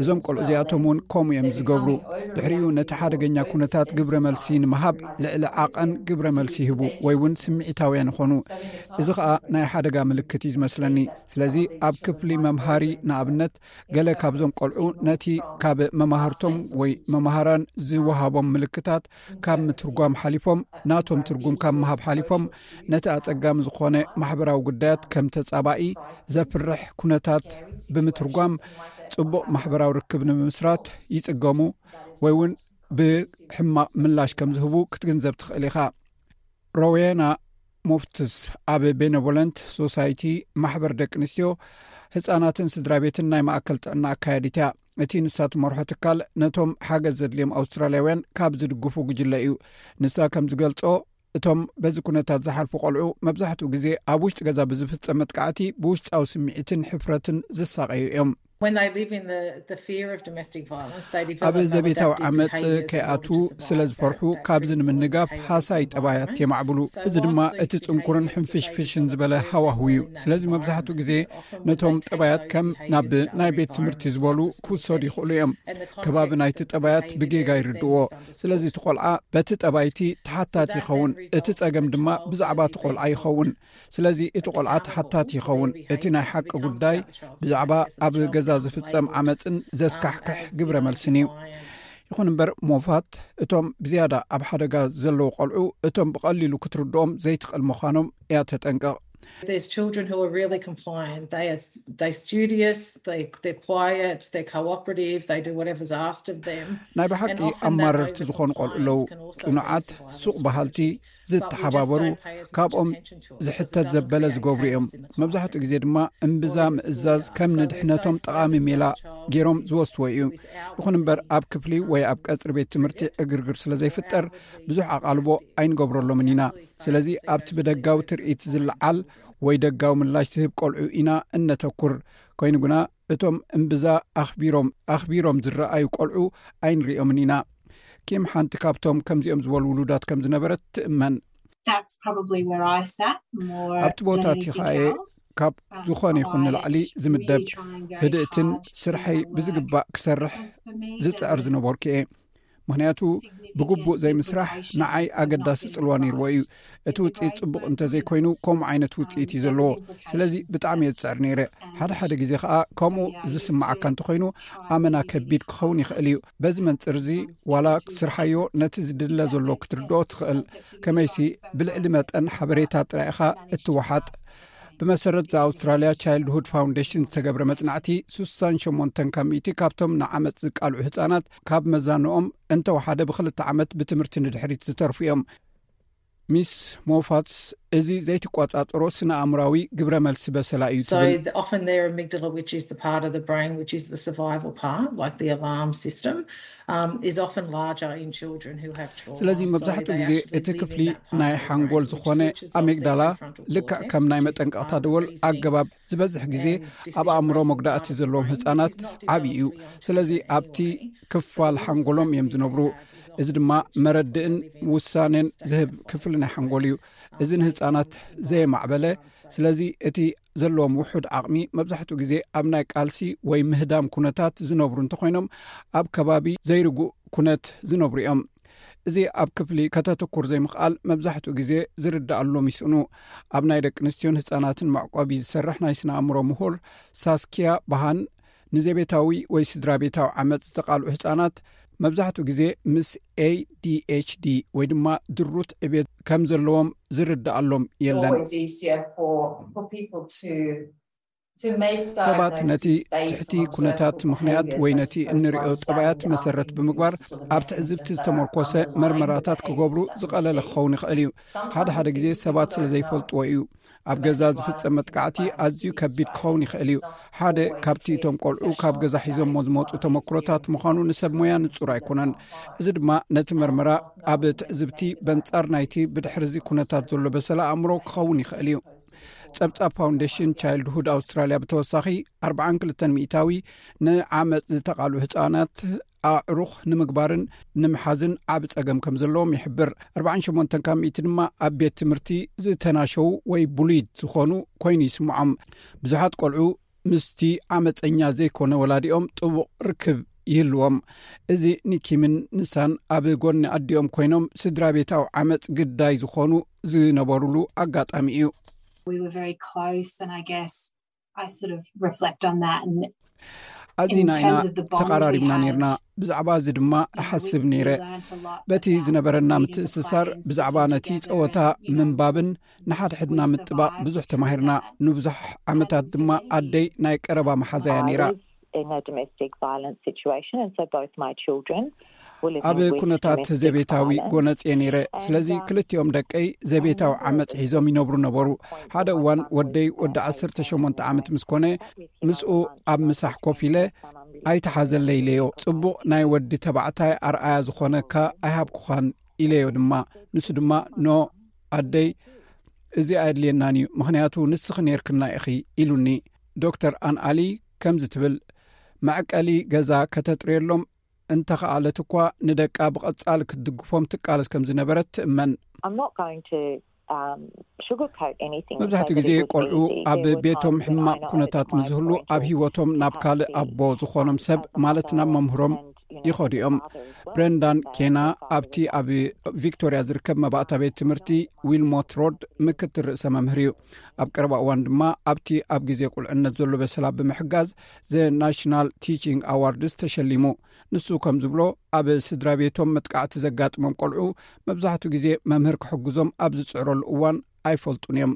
እዞም ቆልዑ እዚኣቶም እውን ከምኡ እዮም ዝገብሩ ድሕሪኡ ነቲ ሓደገኛ ኩነታት ግብረ መልሲ ንምሃብ ልዕሊ ዓቐን ግብረ መልሲ ይህቡ ወይ እውን ስምዒታውያን ይኾኑ እዚ ከዓ ናይ ሓደጋ ምልክት እዩ ዝመስለኒ ስለዚ ኣብ ክፍሊ መምሃሪ ንኣብነት ገለ ካብዞም ቆልዑ ነቲ ካብ መማህርቶም ወይ መማህራን ዝወሃቦም ምልክታት ካብ ምትርጓም ሓሊፎም ናቶም ትርጉም ካብ ምሃብ ሓሊፎም ነቲ ኣጸጋሚ ዝኾነ ማሕበራዊ ጉዳያት ከም ተጻባኢ ዘፍርሕ ኩነታት ብምትርጓም ጽቡቕ ማሕበራዊ ርክብ ንምምስራት ይጽገሙ ወይ እውን ብሕማቕ ምላሽ ከም ዝህቡ ክትግንዘብ ትኽእል ኢኻ ሮዌና ሞፍትስ ኣብ ቤነቮለንት ሶሳይቲ ማሕበር ደቂ ኣንስትዮ ህፃናትን ስድራ ቤትን ናይ ማእከል ጥዕና ኣካየዲት እያ እቲ ንሳ ትመርሖ ትካል ነቶም ሓገዝ ዘድልዮም ኣውስትራልያውያን ካብ ዝድግፉ ጉጅለ እዩ ንሳ ከም ዝገልፆ እቶም በዚ ኩነታት ዝሓልፉ ቆልዑ መብዛሕትኡ ግዜ ኣብ ውሽጢ ገዛ ብዝፍፀም መጥቃዕቲ ብውሽጣዊ ስምዒትን ሕፍረትን ዝሳቀዩ እዮም ኣብ ዘቤታዊ ዓመፅ ከይኣትዉ ስለ ዝፈርሑ ካብዚ ንምንጋፍ ሃሳይ ጠባያት የማዕብሉ እዚ ድማ እቲ ፅንኩርን ሕንፍሽፍሽን ዝበለ ሃዋህ እዩ ስለዚ መብዛሕትኡ ግዜ ነቶም ጠባያት ከም ናብ ናይ ቤት ትምህርቲ ዝበሉ ክውሰዱ ይኽእሉ እዮም ከባቢ ናይቲ ጠባያት ብጌጋ ይርድዎ ስለዚ እቲ ቆልዓ በቲ ጠባይቲ ተሓታት ይኸውን እቲ ፀገም ድማ ብዛዕባ እቲ ቆልዓ ይኸውን ስለዚ እቲ ቆልዓ ተሓታቲ ይኸውን እቲ ናይ ሓቂ ጉዳይ ብዛዕባ ኣብ ገዛ ዝፍፀም ዓመፅን ዘስካሕክሕ ግብረ መልስን እዩ ይኹን እምበር ሞፋት እቶም ብዝያዳ ኣብ ሓደጋ ዘለዉ ቆልዑ እቶም ብቐሊሉ ክትርድኦም ዘይትኽእል ምዃኖም እያ ተጠንቀቕ ናይ ብሓቂ ኣማረርቲ ዝኾኑ ቆልዑ ኣለዉ ፅኑዓት ሱቕ በሃልቲ ዝተሓባበሩ ካብኦም ዝሕተት ዘበለ ዝገብሩ እዮም መብዛሕትኡ ግዜ ድማ እምብዛ ምእዛዝ ከም ንድሕነቶም ጠቓሚ ሜላ ገይሮም ዝወስዎ እዩ ይኹን እምበር ኣብ ክፍሊ ወይ ኣብ ቀፅሪ ቤት ትምህርቲ ዕግርግር ስለ ዘይፍጠር ብዙሕ ኣቓልቦ ኣይንገብረሎምን ኢና ስለዚ ኣብቲ ብደጋዊ ትርኢት ዝለዓል ወይ ደጋዊ ምላሽ ዝህብ ቆልዑ ኢና እነተኩር ኮይኑ ግና እቶም እምብዛ ኣኽቢሮም ኣኽቢሮም ዝረኣዩ ቆልዑ ኣይንሪኦምን ኢና ኪም ሓንቲ ካብቶም ከምዚኦም ዝበሉ ውሉዳት ከም ዝነበረት ትእመን ኣብቲ ቦታ እቲ ኸኣየ ካብ ዝኾነ ይኹን ንላዕሊ ዝምደብ ህድእትን ስርሐይ ብዝግባእ ክሰርሕ ዝፅዕር ዝነበርኩ እየ ምክንያቱ ብግቡእ ዘይምስራሕ ንዓይ ኣገዳሲ ፅልዋ ነይርዎ እዩ እቲ ውፅኢት ፅቡቅ እንተዘይኮይኑ ከምኡ ዓይነት ውፅኢት እዩ ዘለዎ ስለዚ ብጣዕሚ እየ ዝፅዕር ነይረ ሓደ ሓደ ግዜ ከዓ ከምኡ ዝስማዓካ እንተኮይኑ ኣመና ከቢድ ክኸውን ይኽእል እዩ በዚ መንፅር እዚ ዋላ ክትስርሓዮ ነቲ ዝድለ ዘሎ ክትርድኦ ትኽእል ከመይሲ ብልዕሊ መጠን ሓበሬታ ጥራይ ኢኻ እትወሓጥ ብመሰረት ዛ ኣውስትራልያ ቻይልድ ሁድ ፋውንዴሽን ዝተገብረ መፅናዕቲ ስሳን ሸሞንተ ካብ ሚእቲ ካብቶም ንዓመፅ ዝቃልዑ ህፃናት ካብ መዛንኦም እንተወሓደ ብክልተ ዓመት ብትምህርቲ ንድሕሪት ዝተርፉ እዮም ሚስ ሞፋትስ እዚ ዘይትቆፃፀሮ ስነኣእምራዊ ግብረ መልሲ በሰላ እዩ ትብልስለዚ um, መብዛሕትኡ ግዜ እቲ ክፍሊ ናይ ሓንጎል ዝኾነ ኣሜግዳላ ልክዕ ከም ናይ መጠንቀቕታ ደወል ኣገባብ ዝበዝሕ ግዜ ኣብ ኣእምሮ መጉዳእቲ ዘለዎም ህፃናት ዓብዪ እዩ ስለዚ ኣብቲ ክፋል ሓንጎሎም እዮም ዝነብሩ እዚ ድማ መረድእን ውሳኔን ዝህብ ክፍሊ ናይ ሓንጎል እዩ እዚ ንህፃናት ዘየማዕበለ ስለዚ እቲ ዘለዎም ውሑድ ዓቕሚ መብዛሕትኡ ግዜ ኣብ ናይ ቃልሲ ወይ ምህዳም ኩነታት ዝነብሩ እንተኮይኖም ኣብ ከባቢ ዘይርጉእ ኩነት ዝነብሩ እዮም እዚ ኣብ ክፍሊ ከተትኩር ዘይምኽኣል መብዛሕትኡ ግዜ ዝርዳኣሎም ይስእኑ ኣብ ናይ ደቂ ኣንስትዮን ህፃናትን መዕቆቢ ዝሰርሕ ናይ ስነ ኣእምሮ ምሁር ሳስኪያ ባህን ንዘቤታዊ ወይ ስድራ ቤታዊ ዓመፅ ዝተቓልዑ ህፃናት መብዛሕትኡ ግዜ ምስ adhd ወይ ድማ ድሩት ዕቤት ከም ዘለዎም ዝርዳኣሎም የለን ሰባት ነቲ ትሕቲ ኩነታት ምኽንያት ወይ ነቲ እንሪኦ ጠባያት መሰረት ብምግባር ኣብ ትዕዝብቲ ዝተመርኮሰ መርመራታት ክገብሩ ዝቐለለ ክኸውን ይኽእል እዩ ሓደ ሓደ ግዜ ሰባት ስለ ዘይፈልጥዎ እዩ ኣብ ገዛ ዝፍፀም መጥቃዕቲ ኣዝዩ ከቢድ ክኸውን ይኽእል እዩ ሓደ ካብቲ እቶም ቆልዑ ካብ ገዛ ሒዞሞ ዝመፁ ተመክሮታት ምዃኑ ንሰብ ሞያ ንፁር ኣይኮነን እዚ ድማ ነቲ መርመራ ኣብ ትዕዝብቲ በንፃር ናይቲ ብድሕርዚ ኩነታት ዘሎ በሰላ ኣእምሮ ክኸውን ይኽእል እዩ ጸብጻብ ፋውንዴሽን ቻይልድሁድ ኣውስትራልያ ብተወሳኺ 42 ሚታዊ ንዓመፅ ዝተቓሉ ህፃናት ኣዕሩኽ ንምግባርን ንምሓዝን ዓብ ፀገም ከም ዘለዎም ይሕብር 48 ካብ ሚእቲ ድማ ኣብ ቤት ትምህርቲ ዝተናሸዉ ወይ ብሉይት ዝኾኑ ኮይኑ ይስምዖም ብዙሓት ቆልዑ ምስቲ ዓመጸኛ ዘይኮነ ወላዲኦም ጥቡቕ ርክብ ይህልዎም። እዚ ንኪምን ንሳን ኣብ ጎኒ ኣዲኦም ኮይኖም ስድራ ቤታዊ ዓመጽ ግዳይ ዝኾኑ ዝነበሩሉ ኣጋጣሚ እዩ። ኣዚና ኢና ተቓራሪብና ነርና ብዛዕባ እዚ ድማ እሓስብ ነይረ በቲ ዝነበረና ምትእስሳር ብዛዕባ ነቲ ጸወታ ምንባብን ንሓድሕድና ምጥባቕ ብዙሕ ተማሂርና ንብዙሕ ዓመታት ድማ ኣደይ ናይ ቀረባ መሓዛያ ነይራ ኣብ ኩነታት ዘቤታዊ ጎነፅ እየ ነይረ ስለዚ um, ክልቲኦም ደቀይ ዘቤታዊ ዓመፅ ሒዞም ይነብሩ ነበሩ ሓደ እዋን ወደይ ወዲ ዓስርተ ሸሞንተ ዓመት ምስ ኮነ ምስኡ ኣብ ምሳሕ ኮፍ ኢለ ኣይተሓዘለ ኢለዮ ፅቡቕ ናይ ወዲ ተባዕታይ ኣርኣያ ዝኾነካ ኣይሃብኩኻን ኢለዮ ድማ ንሱ ድማ ኖ ኣደይ እዚ ኣየድልየናን እዩ ምክንያቱ ንስኺ ነርክና ኢኺ ኢሉኒ ዶክተር ኣንኣሊ ከምዚ ትብል መዕቀሊ ገዛ ከተጥርየሎም እንተኸኣለት እኳ ንደቃ ብቐጻሊ ክትድግፎም ትቃለስ ከም ዝነበረት ትእመን um, መብዛሕትኡ ግዜ ቆልዑ ኣብ ቤቶም ሕማቅ ኩነታት ንዝህሉ ኣብ ሂወቶም ናብ ካልእ ኣቦ ዝኾኖም ሰብ ማለት ናብ መምህሮም ይኸዱ እዮም ብረንዳን ኬና ኣብቲ ኣብ ቪክቶርያ ዝርከብ መባእታ ቤት ትምህርቲ ዊልሞት ሮድ ምክትል ርእሰ መምህር እዩ ኣብ ቀረባ እዋን ድማ ኣብቲ ኣብ ግዜ ቁልዕነት ዘሎ በሰላ ብምሕጋዝ ዘ ናሽናል ቲቺንግ ኣዋርድስ ተሸሊሙ ንሱ ከም ዝብሎ ኣብ ስድራ ቤቶም መጥቃዕቲ ዘጋጥሞም ቆልዑ መብዛሕትኡ ግዜ መምህር ክሕግዞም ኣብ ዝፅዕረሉ እዋን ኣይፈልጡን እዮም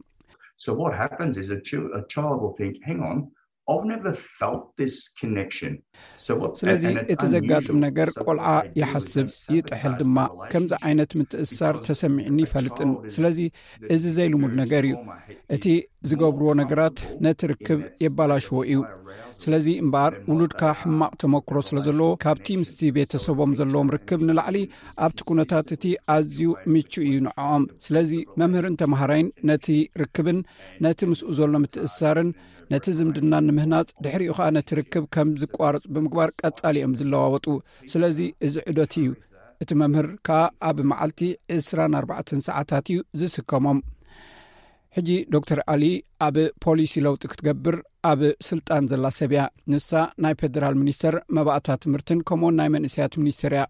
ስለዚ እቲ ዘጋጥም ነገር ቆልዓ ይሓስብ ይጥሕል ድማ ከምዚ ዓይነት ምትእስሳር ተሰሚዕኒ ይፈልጥን ስለዚ እዚ ዘይልሙድ ነገር እዩ እቲ ዝገብርዎ ነገራት ነቲ ርክብ የባላሽዎ እዩ ስለዚ እምበኣር ውሉድካ ሕማቅ ተመክሮ ስለ ዘለዎ ካብቲ ምስቲ ቤተሰቦም ዘለዎም ርክብ ንላዕሊ ኣብቲ ኩነታት እቲ ኣዝዩ ምቹ እዩ ንዕኦም ስለዚ መምህርን ተምሃራይን ነቲ ርክብን ነቲ ምስኡ ዘሎ ምትእስሳርን ነቲ ዝምድና ንምህናፅ ድሕሪኡ ከዓ ነቲ ርክብ ከም ዝቋርፅ ብምግባር ቀፃሊ እዮም ዝለዋወጡ ስለዚ እዚ ዑደት እዩ እቲ መምህር ከዓ ኣብ መዓልቲ 2ስራን ኣርባዕተን ሰዓታት እዩ ዝስከሞም ሕጂ ዶክተር ኣሊ ኣብ ፖሊሲ ለውጢ ክትገብር ኣብ ስልጣን ዘላ ሰብ እያ ንሳ ናይ ፌደራል ሚኒስተር መባእታ ትምህርትን ከምኡውን ናይ መንእሰያት ሚኒስተር እያ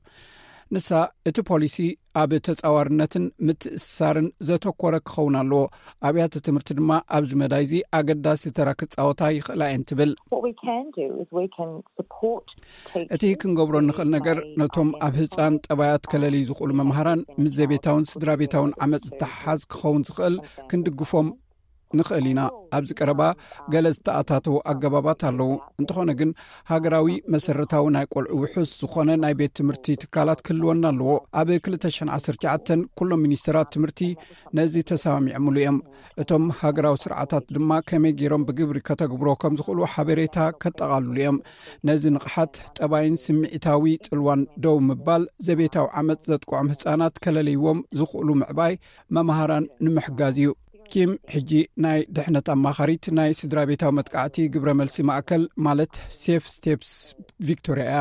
ንሳ እቲ ፖሊሲ ኣብ ተጻዋርነትን ምትእስሳርን ዘተኮረ ክኸውን ኣለዎ ኣብያተ ትምህርቲ ድማ ኣብዚ መዳይ እዚ ኣገዳሲ ተራ ክጻወታ ይኽእላ እየን ትብል እቲ ክንገብሮ እንኽእል ነገር ነቶም ኣብ ህፃን ጠባያት ከለልዩ ዝኽእሉ መምሃራን ምስ ዘቤታውን ስድራ ቤታውን ዓመፅ ዝተሓሓዝ ክኸውን ዝኽእል ክንድግፎም ንኽእል ኢና ኣብዚ ቀረባ ገለ ዝተኣታተዉ ኣገባባት ኣለዉ እንተኾነ ግን ሃገራዊ መሰረታዊ ናይ ቆልዑ ውሑስ ዝኾነ ናይ ቤት ትምህርቲ ትካላት ክህልወና ኣለዎ ኣብ 219 ኩሎም ሚኒስተራት ትምህርቲ ነዚ ተሰማሚዖምሉ እዮም እቶም ሃገራዊ ስርዓታት ድማ ከመይ ገይሮም ብግብሪ ከተግብሮ ከም ዝኽእሉ ሓበሬታ ከጠቓልሉ እዮም ነዚ ንቕሓት ጠባይን ስምዒታዊ ፅልዋን ደው ምባል ዘቤታዊ ዓመፅ ዘጥቅዖም ህፃናት ከለለይዎም ዝኽእሉ ምዕባይ መምሃራን ንምሕጋዝ እዩ ኪም ሕጂ ናይ ድሕነት ኣማኻሪት ናይ ስድራ ቤታዊ መጥቃዕቲ ግብረ መልሲ ማእከል ማለት ሴፍ ስቴፕስ ቪክቶርያ እያ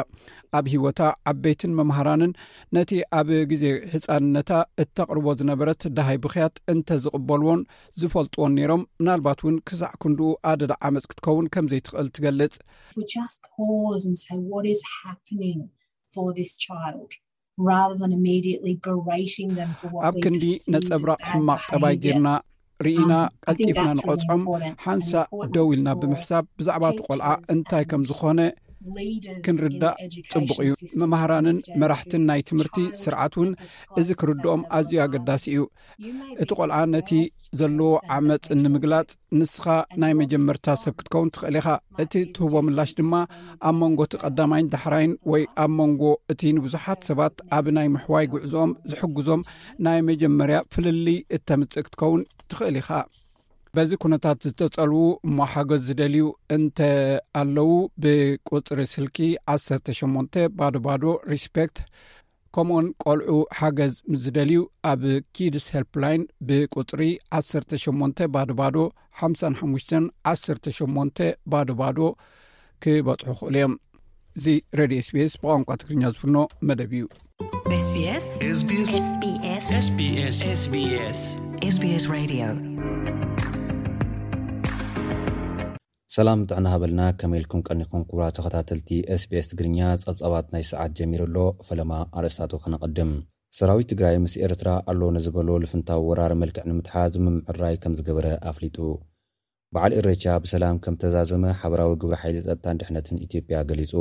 ኣብ ሂወታ ዓበይትን መምሃራንን ነቲ ኣብ ግዜ ህፃንነታ እተቕርቦ ዝነበረት ደሃይ ብክያት እንተዝቕበልዎን ዝፈልጥዎን ነይሮም ምናልባት እውን ክሳዕ ክንድኡ ኣደዳ ዓመፅ ክትከውን ከም ዘይትኽእል ትገልፅ ኣብ ክንዲ ነፀብራቅ ሕማቅ ጠባይ ጌርና ርኢና um, ቀልጢፍና ንቐፅዖም ሓንሳእ ደው ኢልና ብምሕሳብ ብዛዕባ እቲ ቆልዓ እንታይ ከም ዝኾነ ክንርዳእ ፅቡቅ እዩ መማህራንን መራሕትን ናይ ትምህርቲ ስርዓት እውን እዚ ክርድኦም ኣዝዩ ኣገዳሲ እዩ እቲ ቆልዓ ነቲ ዘለዎ ዓመፅ ንምግላፅ ንስኻ ናይ መጀመርታ ሰብ ክትከውን ትኽእል ኢኻ እቲ ትህቦ ምላሽ ድማ ኣብ መንጎ እቲ ቀዳማይን ዳሕራይን ወይ ኣብ መንጎ እቲ ንብዙሓት ሰባት ኣብ ናይ ምሕዋይ ጉዕዞኦም ዝሕግዞም ናይ መጀመርያ ፍልልይ እተምፅእ ክትከውን ትኽእል ኢኻ በዚ ኩነታት ዝተፀልዉ እሞ ሓገዝ ዝደልዩ እንተ ኣለዉ ብቁፅሪ ስልኪ 18 ባዶ ባዶ ሪስፔክት ከምኡውን ቆልዑ ሓገዝ ምስ ዝደልዩ ኣብ ኪድስ ሄልፕላይን ብቁፅሪ 18 ባድባዶ 55 18 ባድባዶ ክበፅሑ ክእሉ እዮም እዚ ረድዮ ስቤስ ብቋንቋ ትግርኛ ዝፍኖ መደብ እዩ
ሰላም ጥዕና ሃበልና ከመይ ኢልኩም ቀኒኩም ክቡራት ተከታተልቲ SBS ትግርኛ ጸብጻባት ናይ ሰዓት ጀሚሩ ኣሎ ፈለማ ኣርእስታቱ ከነቀድም ሰራዊት ትግራይ ምስ ኤርትራ ኣሎ ንዝበሎ ልፍንታዊ ወራር መልክዕ ንምትሓዝ ምምዕርራይ ከም ዝገበረ ኣፍሊጡ በዓል ኢሬቻ ብሰላም ከም ተዛዘመ ሓበራዊ ግብረ ሓይሊ ጸጥታን ድሕነትን ኢትዮጵያ ገሊጹ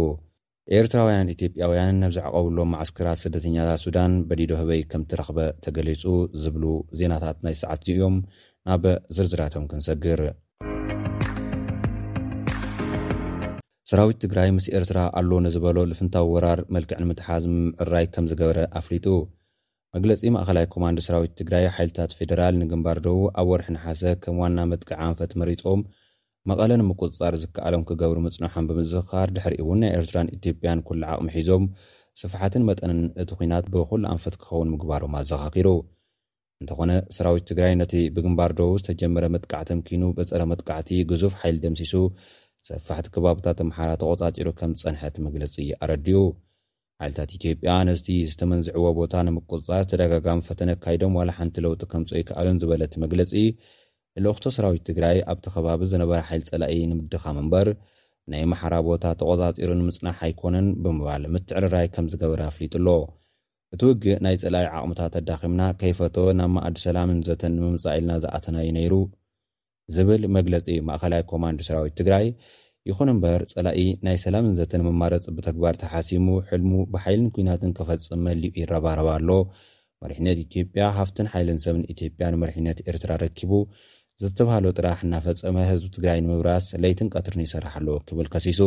ኤርትራውያንን ኢትዮጵያውያንን ናብ ዘዕቆብሎም መዓስከራት ስደተኛታት ሱዳን በዲዶ ህበይ ከምተረኽበ ተገሊጹ ዝብሉ ዜናታት ናይዚ ሰዓት'ዚ እዮም። ናብ ዝርዝራቶም ክንሰግር። ሰራዊት ትግራይ ምስ ኤርትራ ኣሎ ንዝበሎ ልፍንታዊ ወራር መልክዕ ንምትሓዝ ምምዕርራይ ከምዝገበረ ኣፍሊጡ። መግለጺ ማእኸላይ ኮማንድ ሰራዊት ትግራይ፣ ሓይልታት ፌደራል ንግንባር ደቡብ ኣብ ወርሒ ነሓሰ ከም ዋና መጥቅዒ ኣንፈት መሪፆም መቐለ ንምቁፅፃር ዝከኣሎም ክገብሩ ምፅነሖም ብምዝኽኻር ድሕሪኡ እውን ናይ ኤርትራን ኢትዮጵያን ኩሉ ዓቕሚ ሒዞም ስፍሓትን መጠንን እቲ ኹናት ብኹሉ ኣንፈት ክኸውን ምግባሮም ኣዘኻኺሩ። እንተኾነ ሰራዊት ትግራይ ነቲ ብግንባር ደቡብ ዝተጀመረ መጥቃዕቲ ኣምኪኑ በፀረ መጥቃዕቲ ግዙፍ ሓይሊ ደምሲሱ ሰፋሕቲ ከባብታት ኣምሓራ ተቖፃፂሩ ከም ዝፀንሐ እቲ መግለፂ ኣረዲኡ። ሓይልታት ኢትዮጵያ ነቲ ዝተመንዝዕዎ ቦታ ንምቁፅፃር ተደጋጋሚ ፈተነ ኣካይዶም ዋላ ሓንቲ ለውጢ ከምፅእ ኣይከኣሉን ዝበለ እቲ መግለፂ፣ ልኡኽቶ ሰራዊት ትግራይ ኣብቲ ከባቢ ዝነበረ ሓይሊ ፀላኢ ንምድኻም እምበር ናይ ኣምሓራ ቦታ ተቖፃፂሩ ንምፅናሕ ኣይኮነን ብምባል ምትዕርራይ ከምዝገበረ ኣፍሊጡ ኣሎ። እቲ ውግእ ናይ ፀላኢ ዓቕምታት ኣዳኺምና ከይፈተወ ናብ መኣዲ ሰላምን ዘተን ንምምፃእ ኢልና ዝኣተና'ዩ ነይሩ። ዝብል መግለፂ ማእኸላይ ኮማንድ ሰራዊት ትግራይ ይኹን እምበር ፀላኢ ናይ ሰላምን ዘተን መማረፂ ብተግባር ተሓሲሙ ሕልሙ ብሓይልን ኲናትን ከፈፅም መሊኡ ይረባረብ ኣሎ። መሪሕነት ኢትዮጵያ ሃፍትን ሓይልን ሰብን ኢትዮጵያ ንመሪሕነት ኤርትራ ረኪቡ ዘዝተብሃሎ ጥራሕ እናፈፀመ ህዝቢ ትግራይ ንምብራስ ለይትን ቀትርን ይሰርሕ ኣሎ ክብል ከሲሱ።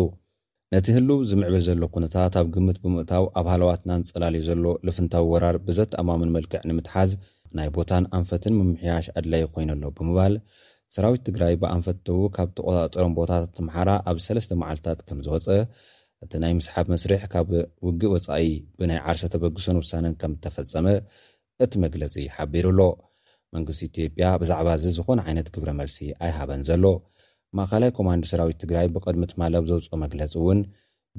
ነቲ ህሉው ዝምዕብል ዘሎ ኩነታት ኣብ ግምት ብምእታው ኣብ ሃለዋትና ኣንጸላልዩ ዘሎ ልፍንታዊ ወራር ብዘተኣማምን መልክዕ ንምትሓዝ ናይ ቦታን ኣንፈትን ምምሕያሽ ኣድላዪ ኮይኑ ኣሎ ብምባል ሰራዊት ትግራይ ብኣንፈት ደቡብ ካብ ዝተቖጻጸሮም ቦታታት ኣምሓራ ኣብ ሰለስተ መዓልትታት ከምዝወጸ እቲ ናይ ምስሓብ መስርሕ ካብ ውግእ ወጻኢ ብናይ ዓርሰ ተበግሶን ውሳነን ከምተፈጸመ እቲ መግለጺ ሓቢሩ'ሎ። መንግስቲ ኢትዮጵያ ብዛዕባ'ዚ ዝኾነ ዓይነት ግብረ መልሲ ኣይሃበን ዘሎ። ማእከላይ ኮማንድ ሰራዊት ትግራይ ብቕድሚ ትማሊ ኣብ ዘውጽኦ መግለጺ'ውን፣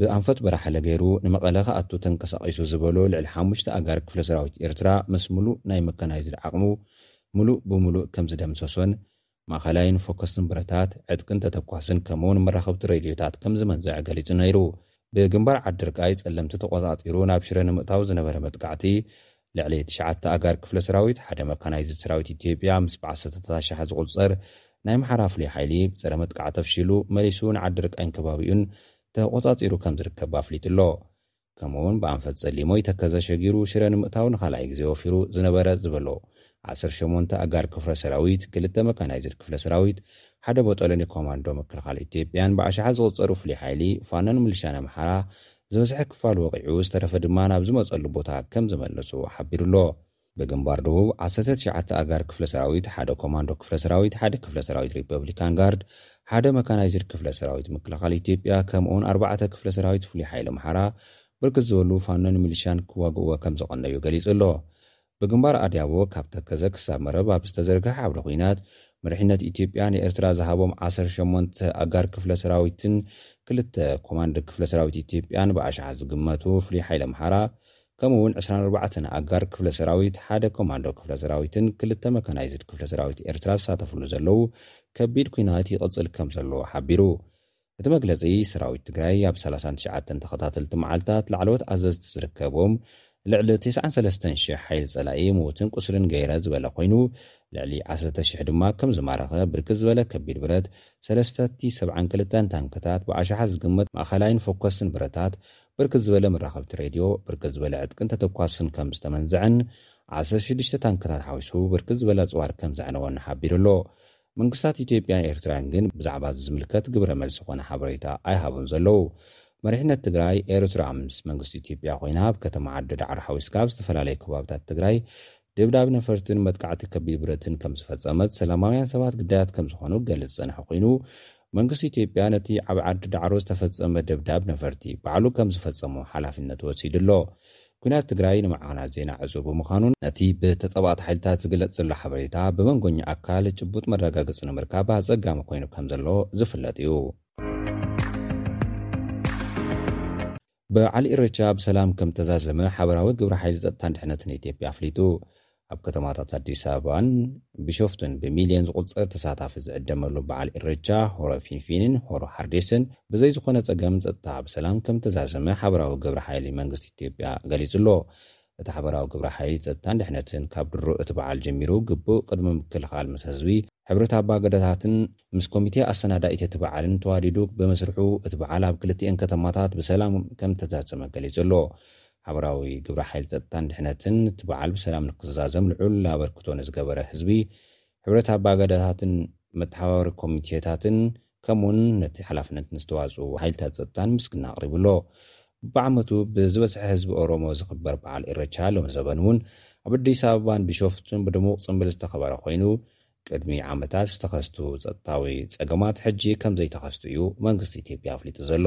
ብኣንፈት በራሕለ ገይሩ ንመቐለ ክኣቱ ተንቀሳቒሱ ዝበሎ ልዕሊ ሓሙሽተ ኣጋር ክፍለ ሰራዊት ኤርትራ ምስ ምሉእ ናይ መካናይዝድ ዓቕሙ ምሉእ ብምሉእ ከምዝደምሰሶን ማእከላይን ፎከስትን ብረታት፣ ዕጥቅን ተተኳስን ከምኡ'ውን መራኸብቲ ሬድዮታት ከም ዝመንዘዐ ገሊጹ ነይሩ። ብግንባር ዓዲርቃይ ጸለምቲ ተቖጻጺሩ ናብ ሽረ ንምእታው ዝነበረ መጥቃዕቲ፣ ልዕሊ ትሽዓተ ኣጋር ክፍለ ሰራዊት፣ ሓደ መካናይዝድ ሰራዊት ኢትዮጵያ ምስ ብዓሰርተታት ኣሻሓት ዝቑጸር ናይ ኣምሓራ ፍሉይ ሓይሊ ብጸረ መጥቃዕቲ ኣፍሺሉ መሊሱ ንዓዲርቃይን ከባቢኡን ተቖጻጺሩ ከም ዝርከብ'ባ ኣፍሊጡ'ሎ። ከምኡውን ብኣንፈት ጸሊሞይ ተከዘ ሸጊሩ ሽረ ንምእታው ንካልኣይ ግዜ ወፊሩ ዝነበረ ዝበሎ ዓሰርተ ሸሞንተ ኣጋር ክፍረ ሰራዊት፣ ክልተ መካናይዝድ ክፍለ ሰራዊት፣ ሓደ ቦጦሎኒ ኮማንዶ ምክልኻል ኢትዮጵያን ብኣሽሓት ዝቑጸሩ ፍሉይ ሓይሊ ፋኖን ምልሻን ኣምሓራ ዝበዝሐ ክፋሉ ወቒዑ ዝተረፈ ድማ ናብ ዝመጸሉ ቦታ ከም ዘመለሱ ሓቢሩ'ሎ። ብግንባር ደቡብ፣ ዓሰርተ ትሽዓተ ኣጋር ክፍለ ሰራዊት፣ ሓደ ኮማንዶ ክፍለ ሰራዊት፣ ሓደ ክፍለ ሰራዊት ሪፐብሊካን ጋርድ፣ ሓደ መካናይዝድ ክፍለ ሰራዊት ምክልኻል ኢትዮጵያ ከምኡ'ውን ኣርባዕተ ክፍለ ሰራዊት ፍሉይ ሓይሊ ኣምሓራ ብርክት ዝበሉ ፋኖን ሚሊሻን ክዋግእዎ ከምዝቐነዩ ገሊጹ ኣሎ። ብግንባር ኣድያቦ ካብ ተከዘ ክሳብ መረብ ኣብ ዝተዘርገሐ ዓውደ ኹናት፣ መሪሕነት ኢትዮጵያ ንኤርትራ ዝሃቦም ዓሰርተ ሸሞንተ ኣጋር ክፍለ ሰራዊትን ክልተ ኮማንድ ክፍለ ሰራዊት ኢትዮጵያን ብኣሽሓት ዝግመቱ ፍሉይ ሓይሊ ኣምሓራ ከምኡ እውን ዕስራን ኣርባዕተን ኣጋር ክፍለ ሰራዊት፣ ሓደ ኮማንዶ ክፍለ ሰራዊትን ክልተ መካናይዝድ ክፍለ ሰራዊት ኤርትራ ዝሳተፍሉ ዘለዉ ከቢድ ኲናት ይቕጽል ከም ዘሎ ሓቢሩ። እቲ መግለጺ፣ ሰራዊት ትግራይ ኣብ ሰላሳን ትሽዓተን ተኸታተልቲ መዓልታት ላዕለዎት ኣዘዝቲ ዝርከብዎም ልዕሊ ተስዓን ሰለስተን ሽሕ ሓይሊ ጸላኢ ምዉትን ቁስልን ገይረ ዝበለ ኮይኑ፣ ልዕሊ ዓሰርተ ሽሕ ድማ ከም ዝማረኸ፣ ብርክት ዝበለ ከቢድ ብረት፣ ሰለስተ ቲ ሰብዓን ክልተን ታንክታት፣ ብኣሽሓት ዝግመት ማእከላይን ፎከስትን ብረታት፣ ብርክት ዝበለ መራኸብቲ ሬድዮ፣ ብርክት ዝበለ ዕጥቅን ተተኳስን ከም ዝተመንዘዐን ዓሰርተ ሽዱሽተ ታንክታት ሓዊሱ ብርክት ዝበለ ኣጽዋር ከም ዘዕነወን ሓቢሩ ኣሎ። መንግስታት ኢትዮጵያን ኤርትራን ግን ብዛዕባ እዚ ዝምልከት ግብረ መልሲ ኮነ ሓበሬታ ኣይሃቡን ዘለዉ። መሪሕነት ትግራይ፣ ኤርትራ ምስ መንግስቲ ኢትዮጵያ ኮይና ኣብ ከተማ ዓዲ ዳዕሮ ሓዊስካ ኣብ ዝተፈላለዩ ከባብታት ትግራይ ደብዳብ ነፈርትን መጥቃዕቲ ከቢድ ብረትን ከም ዝፈጸመት፣ ሰላማውያን ሰባት ግዳያት ከም ዝኾኑ ክገልጽ ዝጸንሐ ኮይኑ፣ መንግስቲ ኢትዮጵያ ነቲ ኣብ ዓዲ ዳዕሮ ዝተፈጸመ ደብዳብ ነፈርቲ ባዕሉ ከም ዝፈጸሞ ሓላፍነት ወሲዱ ኣሎ። ኲናት ትግራይ ንማዕኸናት ዜና ዕጹው ብምዃኑ፣ ነቲ ብተጻባእቲ ሓይልታት ዝግለጽ ዘሎ ሓበሬታ ብመንጎኛ ኣካል ጭቡጥ መረጋገጺ ንምርካብ ኣጸጋሚ ኮይኑ ከም ዘሎ ዝፍለጥ እዩ። በዓል ኢሬቻ ብሰላም ከምተዛዘመ ሓበራዊ ግብረ ሓይሊ ፀጥታን ድሕነትን ኢትዮጵያ ኣፍሊጡ። ኣብ ከተማታት ኣዲስ ኣበባን ቢሾፍቱን ብሚሊየን ዝቑፀር ተሳታፊ ዝዕደመሉ በዓል ኢሬቻ ሆረ ፊንፊንን ሆሮ ሃርዴሰን ብዘይ ዝኾነ ፀገም ፀጥታ ብሰላም ከምተዛዘመ ሓበራዊ ግብረ ሓይሊ መንግስቲ ኢትዮጵያ ገሊፁ'ሎ። እቲ ሓበራዊ ግብረ ሓይል ፀጥታን ድሕነትን ካብ ድሮ እቲ በዓል ጀሚሩ ግቡእ ቅድመ ምክልኻል ምስ ህዝቢ፣ ሕብረት ኣባ ገዳታትን ምስ ኮሚቴ ኣሰናዳኢት እቲ በዓልን ተዋዲዱ ብምስርሑ እቲ በዓል ኣብ ክልቲኤን ከተማታት ብሰላም ከምተዛዘመ ገሊፁ ኣሎ። ሓበራዊ ግብረ ሓይል ፀጥታን ድሕነትን እቲ በዓል ብሰላም ንክዛዘም ልዑል ኣበርክቶ ንዝገበረ ህዝቢ፣ ሕብረት ኣባ ገዳታትን መተሓባበሪ ኮሚቴታትን ከምኡ'ውን ነቲ ሓላፍነት ንዝተዋጽኡ ሓይልታት ጸጥታን ምስግና ኣቕሪቡ ኣሎ። በብዓመቱ ብዝበዝሐ ህዝቢ ኦሮሞ ዝኽበር በዓል ኢረቻ ሎሚ ዘበን'ውን ኣብ ኣዲስ ኣበባን ቢሾፍቱን ብድሙቕ ጽንብል ዝተኸበረ ኮይኑ፣ ቅድሚ ዓመታት ዝተኸስቱ ጸጥታዊ ጸገማት ሕጂ ከምዘይተኸስቱ እዩ መንግስቲ ኢትዮጵያ ኣፍሊጡ ዘሎ።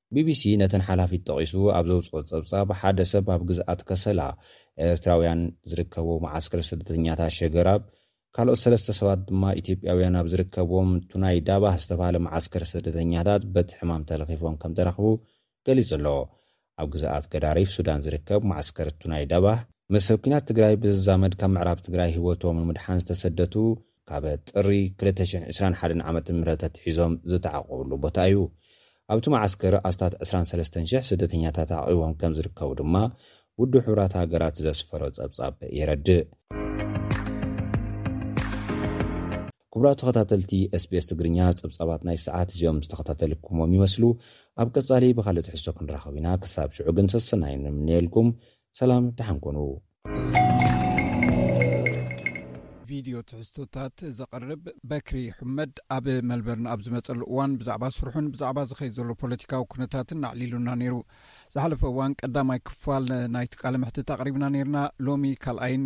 ቢቢሲ ነተን ሓላፊት ጠቒሱ ኣብ ዘውጽኦ ጸብጻብ፣ ሓደ ሰብ ኣብ ግዝኣት ከሰላ፣ ኤርትራውያን ዝርከብዎ መዓስከር ስደተኛታት ሸገራብ፣ ካልኦት ሰለስተ ሰባት ድማ ኢትዮጵያውያን ኣብ ዝርከብዎም ቱናይ ዳባህ ዝተባህለ መዓስከር ስደተኛታት በቲ ሕማም ተለኺፎም ከም ተረኽቡ ገሊጹ ኣሎ። ኣብ ግዝኣት ገዳሪፍ ሱዳን ዝርከብ መዓስከር ቱናይ ዳባህ፣ ምስ ሰብ ኲናት ትግራይ ብዝዛመድ ካብ ምዕራብ ትግራይ ህይወቶም ንምድሓን ዝተሰደቱ ካብ ጥሪ ክልተ ሽሕ ዕስራን ሓደን ዓመተ ምህረት ኣትሒዞም ዝተዓቖብሉ ቦታ እዩ። ኣብቲ መዓስከር ኣስታት ዕስራን ሰለስተን ሽሕ ስደተኛታት ተዓቚቦም ከም ዝርከቡ ድማ ውድብ ሕቡራት ሃገራት ዘስፈሮ ጸብጻብ የረድእ። ክቡራት ተኸታተልቲ SBS ትግርኛ ጸብጻባት ናይ ሰዓት እዚኦም ዝተኸታተልኩሞም ይመስሉ። ኣብ ቀጻሊ ብኻልእ ትሕዝቶ ክንራኸብ ኢና። ክሳብ ሽዑ ግን ሰሰናዩ ንምነየልኩም። ሰላም ደሓን ኩኑ።
ቪድዮ ትሕዝቶታት ዘቕርብ በክሪ ሑመድ ኣብ መልበርን ኣብ ዝመጸሉ እዋን ብዛዕባ ስርሑን ብዛዕባ ዝኸይድ ዘሎ ፖለቲካዊ ኩነታትን ኣዕሊሉና ነይሩ። ዝሓለፈ እዋን ቀዳማይ ክፋል ናይቲ ቃለ መሕትት ኣቕሪብና ነይርና፣ ሎሚ ካልኣይን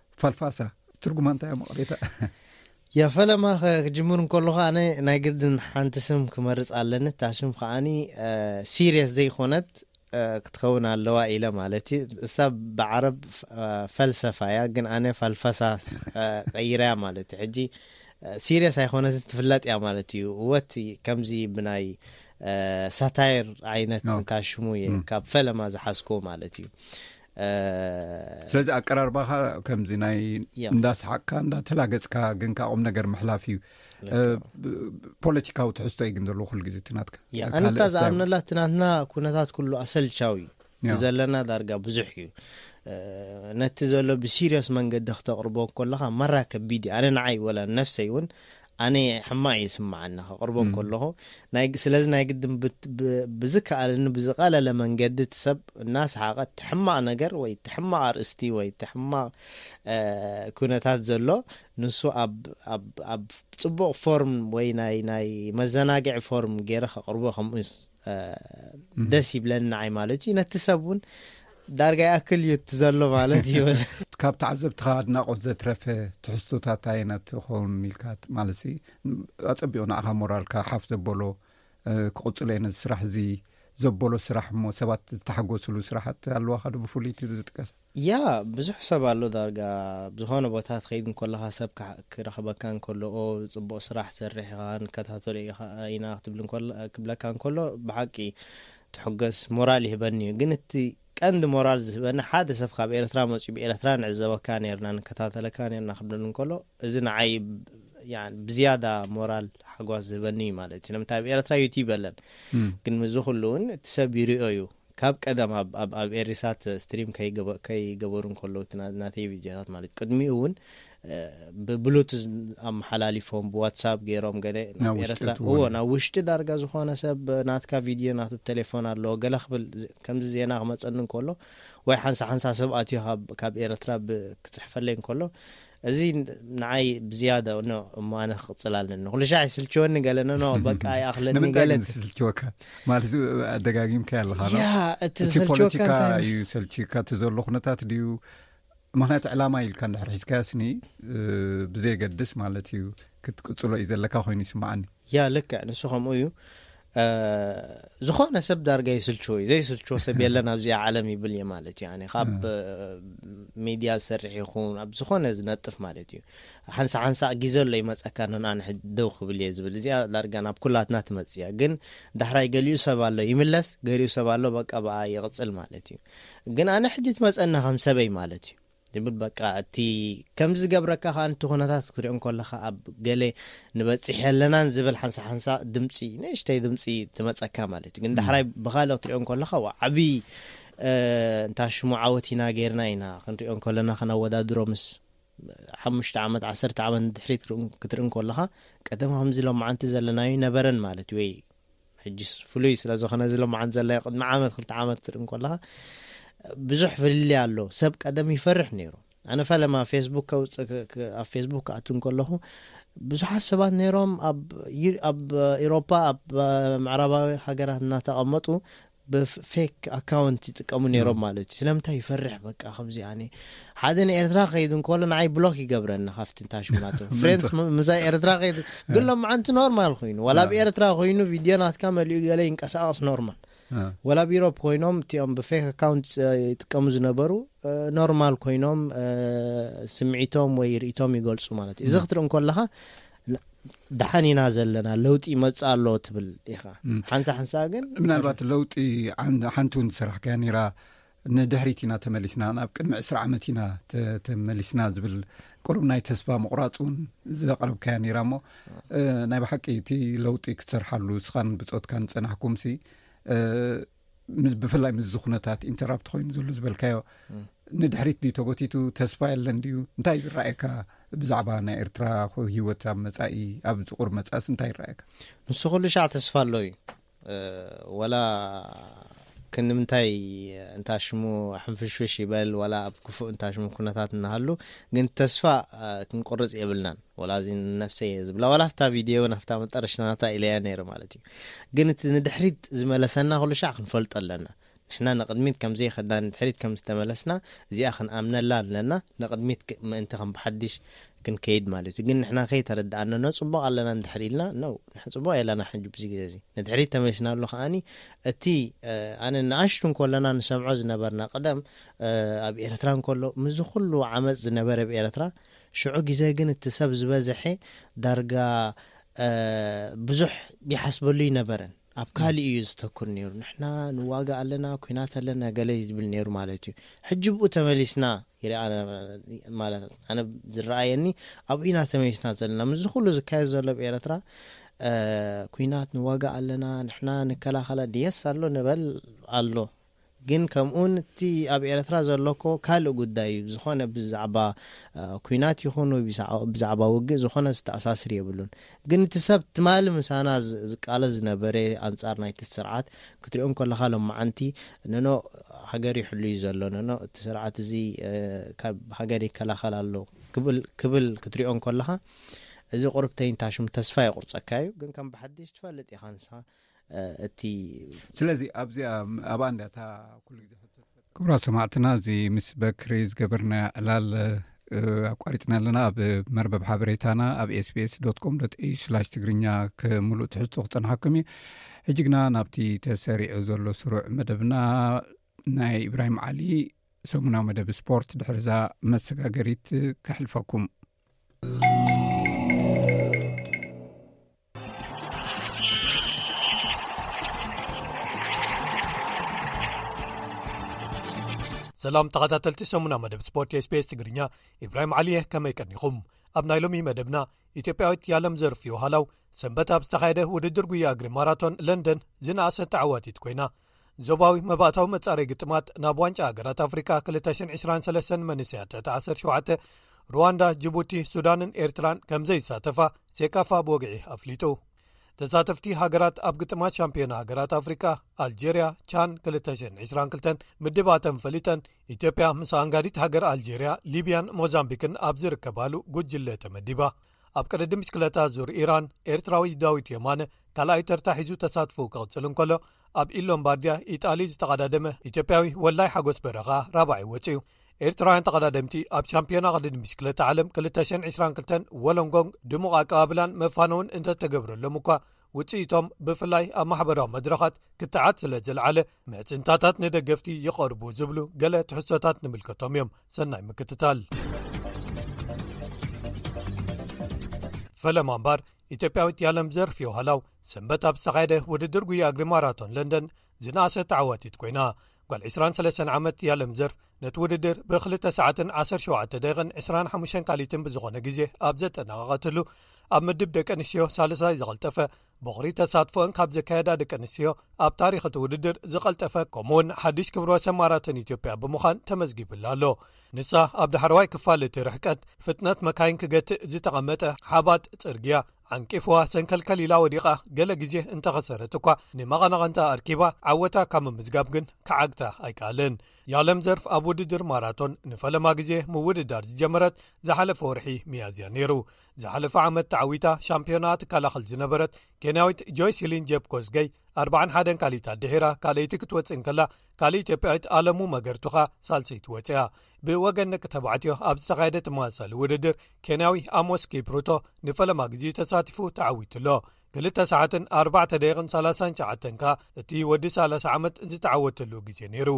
ፋልፋሳ ትርጉማ እንታይ እሞ ቅሬታ
ያ ፈለማ ክጅምር እንከለኹ ኣነ ናይ ግድን ሓንቲ ስም ክመርፅ ኣለኒ እታ ስም ከዓኒ ሲሪየስ ዘይኮነት ክትኸውን ኣለዋ ኢለ ማለት እዩ እሳ ብዓረብ ፈልሰፋ እያ ግን ኣነ ፋልፈሳ ቀይረያ ማለት እዩ ሕጂ ሲሪየስ ኣይኮነት ትፍለጥ እያ ማለት እዩ እወት ከምዚ ብናይ ሳታይር ዓይነት እንታ ሽሙ እየ ካብ ፈለማ ዝሓዝኮ ማለት እዩ
ስለዚ ኣቀራርባኻ ከምዚ ናይ እንዳሰሓቅካ እንዳተላገፅካ ግን ከ ቁም ነገር ምሕላፍ እዩ ፖለቲካዊ ትሕዝቶ እዩ ግን ዘለዎ ኩሉ ግዜ ትናትካ
ኣንታ ዝኣምነላ ትናትና ኩነታት ኩሉ ኣሰልቻው እዩ ዘለና ዳርጋ ብዙሕ እዩ ነቲ ዘሎ ብሲርዮስ መንገዲ ክተቕርቦ ከለኻ መራ ከቢድ እዩ ኣነ ንዓይ ወላ ነፍሰይ እውን ኣነ ሕማቅ እዩ ዝስምዓኒ ከቅርቦ ከለኩ ናይ ስለዚ ናይ ግድን ብዝከኣለኒ ብዝቀለለ መንገዲ እቲ ሰብ እናሰሓቀ እቲ ሕማቅ ነገር ወይ እቲ ሕማቅ ኣርእስቲ ወይ እቲ ሕማቅ ኩነታት ዘሎ ንሱ ኣብ ኣብ ኣብ ጽቡቅ ፎርም ወይ ናይ ናይ መዘናግዒ ፎርም ገይረ ከቅርቦ ከምኡ ደስ ይብለኒ ንዓይ ማለት እዩ ነቲ ሰብ ውን ዳርጋ ይኣክል እዩ እቲ ዘሎ ማለት ይብል።
ካብ ተዓዘብትኻ ኣድናቖት ዘትረፈ ትሕዝቶታት ኣየናት ይኸውን ኢልካ ማለትሲ ኣጸቢቑ ንኣኻ ሞራልካ ሓፍ ዘበሎ ክቕጽሎ እየ ነዚ ስራሕ እዚ ዘበሎ ስራሕ እሞ ሰባት ዝተሓጎስሉ ስራሓት ኣለዋካ ዶ ብፍሉይቲ ዝጥቀስ
ያ ብዙሕ ሰብ ኣሎ ዳርጋ ብዝኾነ ቦታ ትኸይድ እንከለኻ ሰብ ክረኽበካ እንከሎ ኦ ጽቡቕ ስራሕ ትሰርሕ ኢኻ ንከታተሎ ኢና ክትብል ክብለካ እንከሎ ብሓቂ ትሕጎስ ሞራል ይህበኒ እዩ ግን እቲ ቀንዲ ሞራል ዝህበኒ ሓደ ሰብ ካብ ኤረትራ መጽዩ ብ ኤረትራ ንዕዘበካ ኔርና ንከታተለካ ኔርና ክብል እንከሎ እዚ ንዓይ ብ ብዝያዳ ሞራል ሓጓስ ዝህበኒ እዩ ማለት እዩ ንምንታይ ኣብ ኤረትራ ዩቲብ የለን ግን ምዚ ኩሉ ውን እቲ ሰብ ይሪኦ እዩ ካብ ቀደም ኣብ ኣብ ኣብ ኤሪሳት ስትሪም ከይገበሩ እንከለዉ ናተይ ቪድዮታት ማለት ቅድሚኡ ውን ብብሉቱዝ ኣመሓላሊፎም ብዋትሳፕ ገይሮም ገለ ናብ ኤረትራ እዎ ናብ ውሽጢ ዳርጋ ዝኾነ ሰብ ናትካ ቪድዮ ናቱ ብ ተሌፎን ኣለዎ ገለ ክብል ከምዚ ዜና ክመጸኒ እንከሎ ወይ ሓንሳ ሓንሳ ሰብ ኣትዮ ካብ ኤረትራ ብ ክጽሕፈለይ እንከሎ እዚ ንዓይ ብዝያዳ ኖ እሞ ኣነ ክቕጽል ኣለኒ ንኹሉ ሻዕ ይስልችወኒ ገለ ኖ በቃ ይኣኽለኒ
ገለ ዝስልችወካ ማለት ኣደጋጊምካ ኣለኻ
እቲ
ዝሰልችወካ እዩ ሰልችካ እቲ ዘሎ ኩነታት ድዩ ምክንያቱ ዕላማ ኢልካ ንድሕር ሒዝካዮ ስኒ ብዘየገድስ ማለት እዩ ክትቅፅሎ እዩ ዘለካ ኮይኑ ይስማዓኒ
ያ ልክዕ ንሱ ከምኡ እዩ ዝኾነ ሰብ ዳርጋ ይስልችዎ እዩ ዘይስልችዎ ሰብ የለን ኣብዚኣ ዓለም ይብል እየ ማለት እዩ ካብ ሚድያ ዝሰርሕ ይኹን ኣብ ዝኾነ ዝነጥፍ ማለት እዩ ሓንሳ ሓንሳ ግዘ ኣሎ ይመፀካ ንኣነ ደው ክብል እየ ዝብል እዚኣ ዳርጋ ናብ ኩላትና ትመፅእ እያ ግን ዳሕራይ ገሊኡ ሰብ ኣሎ ይምለስ ገሊኡ ሰብ ኣሎ በቃ ብኣ ይቕፅል ማለት እዩ ግን ኣነ ሕጂ ትመጸኒ ከም ሰበይ ማለት እዩ ዝብል በቃ እቲ ከምዚ ዝገብረካ ከኣ ነቲ ኩነታት ክትሪኦ እንከለካ ኣብ ገለ ንበጽሕ የለናን ዝብል ሓንሳ ሓንሳ ድምፂ ንእሽተይ ድምፂ ትመጸካ ማለት እዩ ግን ዳሕራይ ብካልእ ክትሪኦ እንከለካ ዋ ዓብዪ እንታ ሽሙ ዓወት ኢና ጌርና ኢና ክንሪኦ እንከለና ከነወዳድሮ ምስ ሓሙሽተ ዓመት ዓሰርተ ዓመት ንድሕሪት ክትርኢ እንከለኻ ቀደም ከምዚ ሎማዓንቲ ዘለናዩ ነበረን ማለት እዩ ወይ ሕጅስ ፍሉይ ስለ ዝኾነ እዚ ልምዓት ዘላዮ ቅድሚ ዓመት ክልተ ዓመት ክትርኢ እንከለኻ ብዙሕ ፍልልይ ኣሎ ሰብ ቀደም ይፈርሕ ነይሩ ኣነ ፈለማ ፌስቡክ ከውፅእ ኣብ ፌስቡክ ክኣቱ እንከለኹ ብዙሓት ሰባት ነይሮም ኣብ ኢሮፓ ኣብ ምዕራባዊ ሃገራት እናተቐመጡ ብ ፌክ ኣካውንት ይጥቀሙ ኔሮም ማለት እዩ ስለምንታይ ይፈርሕ በቃ ከምዚ ኣነ ሓደ ን ኤርትራ ክከይድ እንኮሎ ንዓይ ብሎክ ይገብረኒ ካብቲ ንታሽሙ ናቶ ፍሬንስ ምሳይ ኤርትራ ከይድ ግን ሎምዓንቲ ኖርማል ኮይኑ ዋላ ኣብ ኤርትራ ኮይኑ ቪድዮ ናትካ መሊኡ ገለ ይንቀሳቀስ ኖርማል ወላ ኣብ ዩሮፕ ኮይኖም እቲኦም ብፌክ ኣካውንት ይጥቀሙ ዝነበሩ ኖርማል ኮይኖም ስምዒቶም ወይ ርእቶም ይገልጹ ማለት እዩ እዚ ክትርኢ እንኮለካ ደሓን ኢና ዘለና ለውጢ ይመፅእ ኣሎ ትብል ኢኻ ሓንሳ ሓንሳ ግን
ምናልባት ለውጢ ሓንቲ እውን ዝሰራሕካያ ነራ ንድሕሪት ኢና ተመሊስና ናብ ቅድሚ ዕስራ ዓመት ኢና ተመሊስና ዝብል ቅሩብ ናይ ተስፋ ምቑራፅ እውን ዘቕረብካያ ነራ እሞ ናይ ብሓቂ እቲ ለውጢ ክትሰርሓሉ እስኻን ብፆትካ ንፀናሕኩም ሲ ብፍላይ ምስዚ ኩነታት ኢንተራፕት ኮይኑ ዘሎ ዝበልካዮ ንድሕሪት ድዩ ተጎቲቱ ተስፋ የለን ድዩ እንታይ እዩ ዝረኣየካ ብዛዕባ ናይ ኤርትራ ሂወት ኣብ መፃኢ ኣብ ዝቁር መፃእስ እንታይ ይረኣየካ
ንሱ ኩሉ ሻዕ ተስፋ ኣሎ እዩ ወላ ክንምንታይ እንታ ሽሙ ሕንፍሽፍሽ ይበል ዋላ ኣብ ክፉእ እንታ ሽሙ ኩነታት እናሃሉ ግን ተስፋ ክንቁርፅ የብልናን ወላ እዚ ነፍሰ እየ ዝብላ ዋላ ኣብታ ቪድዮ እውን ኣብታ መጠረሽናታ ኢለያ ነይረ ማለት እዩ ግን እቲ ንድሕሪት ዝመለሰና ኩሉ ሻዕ ክንፈልጦ ኣለና። ንሕና ንቕድሚት ከም ዘይኸድና ንድሕሪት ከም ዝተመለስና እዚኣ ክንኣምነላ ኣለና ንቕድሚት ምእንቲ ከም ብሓድሽ ክንከይድ ማለት እዩ። ግን ንሕና ከይተረድኣና ን ጽቡቕ ኣለና ንድሕሪ ኢልና no ንሕና ጽቡቕ ኣየላና ሕጂ ብዚ ግዜ እዚ ንድሕሪት ተመሊስናሉ ከኣኒ እቲ ኣነ ንኣሽቱ እንኮለና ንሰምዖ ዝነበርና ቀደም ኣብ ኤርትራ እንከሎ ምስዚ ኩሉ ዓመጽ ዝነበረ ብ ኤርትራ ሽዑ ግዜ ግን እቲ ሰብ ዝበዘሐ ዳርጋ ብዙሕ ይሓስበሉ እይነበረን ኣብ ካልእ እዩ ዝተኩር ነይሩ ንሕና ንዋጋ ኣለና ኩናት ኣለና ገለ ዝብል ነይሩ ማለት እዩ ሕጂ ብኡ ተመሊስና ማለት ኣነ ዝረኣየኒ ኣብኡ ኢና ተመሊስና ዘለና ምዚ ኩሉ ዝካየድ ዘሎ ብ ኤረትራ ኩናት ንዋጋ ኣለና ንሕና ንከላኸላ ድየስ ኣሎ ንበል ኣሎ ግን ከምኡውን እቲ ኣብ ኤረትራ ዘሎ እኮ ካልእ ጉዳይ እዩ ብዝኮነ ብዛዕባ ኩናት ይኩን ወይ ብዛዕባ ውግእ ዝኮነ ዝተኣሳስር የብሉን ግን እቲ ሰብ ትማሊ ምሳና ዝቃለስ ዝነበረ ኣንጻር ናይቲ ስርዓት ክትሪኦ እንከለካ ሎምዓንቲ ኖኖ ሃገር ይሕሉ እዩ ዘሎ ኖኖ እቲ ስርዓት እዚ ካብ ሃገር ይከላከል ኣሎ ክብል ክትሪኦ እንከለካ እዚ ቁርብ ተይንታሽሙ ተስፋ የቁርጸካ እዩ ግን ከም ብሓድሽ ትፈልጥ ኢካ ንስካ እቲ
ስለዚ ኣብዚኣ ኣብኣ እንድያ እታ ኩሉ ግዜ ሕቶ ትፈጥር። ክቡራት ሰማዕትና እዚ ምስ በክሪ ዝገበርናዮ ዕላል ኣቋሪፅና ኣለና ኣብ መርበብ ሓበሬታና ኣብ ኤስቢስ ዶት ኮም ዶት ኤዩ ስላሽ ትግርኛ ከምሉእ ትሕዝቶ ክፀንሓኩም እዩ ሕጂ ግና ናብቲ ተሰሪዑ ዘሎ ስሩዕ መደብና ናይ ኢብራሂም ዓሊ ሰሙናዊ መደብ ስፖርት ድሕርዛ መሰጋገሪት ከሕልፈኩም
ሰላም ተኸታተልቲ ሰሙና መደብ ስፖርት ስፔስ ትግርኛ ኢብራሂም ዓሊየ ከመይ ቀኒኹም ኣብ ናይ ሎሚ መደብና ኢትዮጵያዊት ያለም ዘርፍ ዮሃላው ሰንበት ኣብ ዝተኻየደ ውድድር ጉያ እግሪ ማራቶን ለንደን ዝነእሰ ተዓዋቲት ኮይና ዞባዊ መባእታዊ መጻረይ ግጥማት ናብ ዋንጫ ሃገራት ኣፍሪቃ 223 መንስያት ትሕቲ 17 ሩዋንዳ ጅቡቲ ሱዳንን ኤርትራን ከም ዘይሳተፋ ሴካፋ ብወግዒ ኣፍሊጡ ተሳተፍቲ ሃገራት ኣብ ግጥማት ሻምፒዮና ሃገራት ኣፍሪቃ ኣልጀርያ ቻን 222 ምድባተን ፈሊጠን ኢትዮጵያ ምስ ኣንጋዲት ሃገር ኣልጀርያ ሊብያን ሞዛምቢክን ኣብ ዝርከባሉ ጉጅለ ተመዲባ ኣብ ቅድዲ ምሽክለታ ዙር ኢራን ኤርትራዊ ዳዊት የማነ ካልኣይ ተርታ ሒዙ ተሳትፎኡ ክቕጽል እንከሎ ኣብ ኢሎምባርድያ ኢጣሊ ዝተቐዳደመ ኢትዮጵያዊ ወላይ ሓጎስ በርሀ ከኣ ራብዓይ ወጺኡ ኤርትራውያን ተቐዳደምቲ ኣብ ሻምፒዮና ቅድድም ብሽክለቲ ዓለም 222 ወሎንጎንግ ድሙቕ ኣቀባብላን መፋነውን እንተተገብረሎም እኳ ውፅኢቶም ብፍላይ ኣብ ማሕበራዊ መድረኻት ክትዓት ስለ ዝለዓለ ምዕፅንታታት ንደገፍቲ ይቐርቡ ዝብሉ ገለ ትሕሶታት ንምልከቶም እዮም ሰናይ ምክትታል ፈለማ እምባር ኢትዮጵያዊት ያለም ዘርፍ ዮሃላው ሰንበት ኣብ ዝተኻየደ ውድድር ጉያ ኣግሪ ማራቶን ለንደን ዝነኣሰ ተዓዋቲት ኮይና ጓል 23 ዓመት ያለም ዘርፍ ነቲ ውድድር ብ2ሰዓ1725 ካሊትን ብዝኾነ ግዜ ኣብ ዘጠናቐቐትሉ ኣብ ምድብ ደቂ ኣንስትዮ ሳለሳይ ዝቐልጠፈ ቦኽሪ ተሳትፎኦን ካብ ዘካየዳ ደቂ ኣንስትዮ ኣብ ታሪክቲ ውድድር ዝቐልጠፈ ከምኡውን ሓድሽ ክብሮ ሰማራተን ኢትዮጵያ ብምዃን ተመዝጊብላ ኣሎ ንሳ ኣብ ዳሕረዋይ ክፋል እቲ ርሕቀት ፍጥነት መካይን ክገትእ ዝተቐመጠ ሓባጥ ጽርግያ ዓንቂፍዋ ሰንከልከል ኢላ ወዲቓ ገለ ግዜ እንተኸሰረት እኳ ንመቐናቐንታ ኣርኪባ ዓወታ ካብ ምምዝጋብ ግን ክዓግታ ኣይከኣለን ያለም ዘርፍ ኣብ ውድድር ማራቶን ንፈለማ ግዜ ምውድዳር ዝጀመረት ዝሓለፈ ወርሒ ምያዝያ ነይሩ ዝሓለፈ ዓመት ተዓዊታ ሻምፒዮና ትከላኸል ዝነበረት ኬንያዊት ጆይሲሊን ጀፕኮዝገይ 41 ካሊት ኣድሒራ ካልኣይቲ ክትወፅእ እንከላ ካልእ ኢትዮጵያዊት ኣለሙ መገርቱካ ሳልሰይቲ ወፅያ ብወገን ደቂ ተባዕትዮ ኣብ ዝተኻየደ ተመሳሳሊ ውድድር ኬንያዊ ኣሞስ ኪፕሩቶ ንፈለማ ግዜኡ ተሳትፉ ተዓዊቱ ኣሎ 2ልተ ሰዓትን 4ርባዕተ ደቂቕን 39 ከኣ እቲ ወዲ ሳላሳ ዓመት ዝተዓወተሉ ግዜ ነይሩ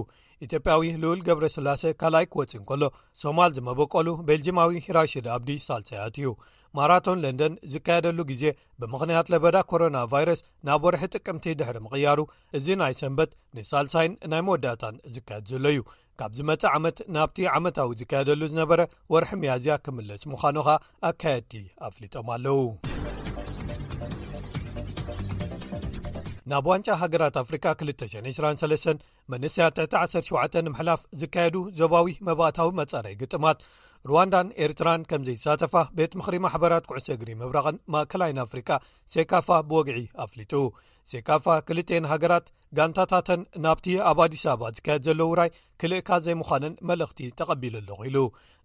ኢትዮጵያዊ ልኡል ገብረ ስላሰ ካልኣይ ክወፅ እንከሎ ሶማል ዝመበቀሉ ቤልጂማዊ ራሽድ ኣብዲ ሳልሰያት እዩ ማራቶን ለንደን ዝካየደሉ ግዜ ብምኽንያት ለበዳ ኮሮና ቫይረስ ናብ ወርሒ ጥቅምቲ ድሕሪ ምቕያሩ እዚ ናይ ሰንበት ንሳልሳይን ናይ መወዳእታን ዝካየድ ዘሎ እዩ ካብ ዝመፅ ዓመት ናብቲ ዓመታዊ ዝካየደሉ ዝነበረ ወርሒ መያዝያ ክምለስ ምዃኑ ኸ ኣካየድቲ ኣፍሊጦም ኣለው ናብ ዋንጫ ሃገራት ኣፍሪካ 223 መንስያ ትሕቲ 17 ንምሕላፍ ዝካየዱ ዞባዊ መባእታዊ መፃረይ ግጥማት ሩዋንዳን ኤርትራን ከም ዘይሳተፋ ቤት ምክሪ ማሕበራት ኩዕሰ እግሪ ምብራቕን ማእከላይን ኣፍሪቃ ሴካፋ ብወግዒ ኣፍሊጡ ሴካፋ ክልተኤን ሃገራት ጋንታታተን ናብቲ ኣብ ኣዲስ ኣበባ ዝካየድ ዘሎ ውራይ ክልእካ ዘይምዃነን መልእኽቲ ተቐቢሉ ኣለኹ ኢሉ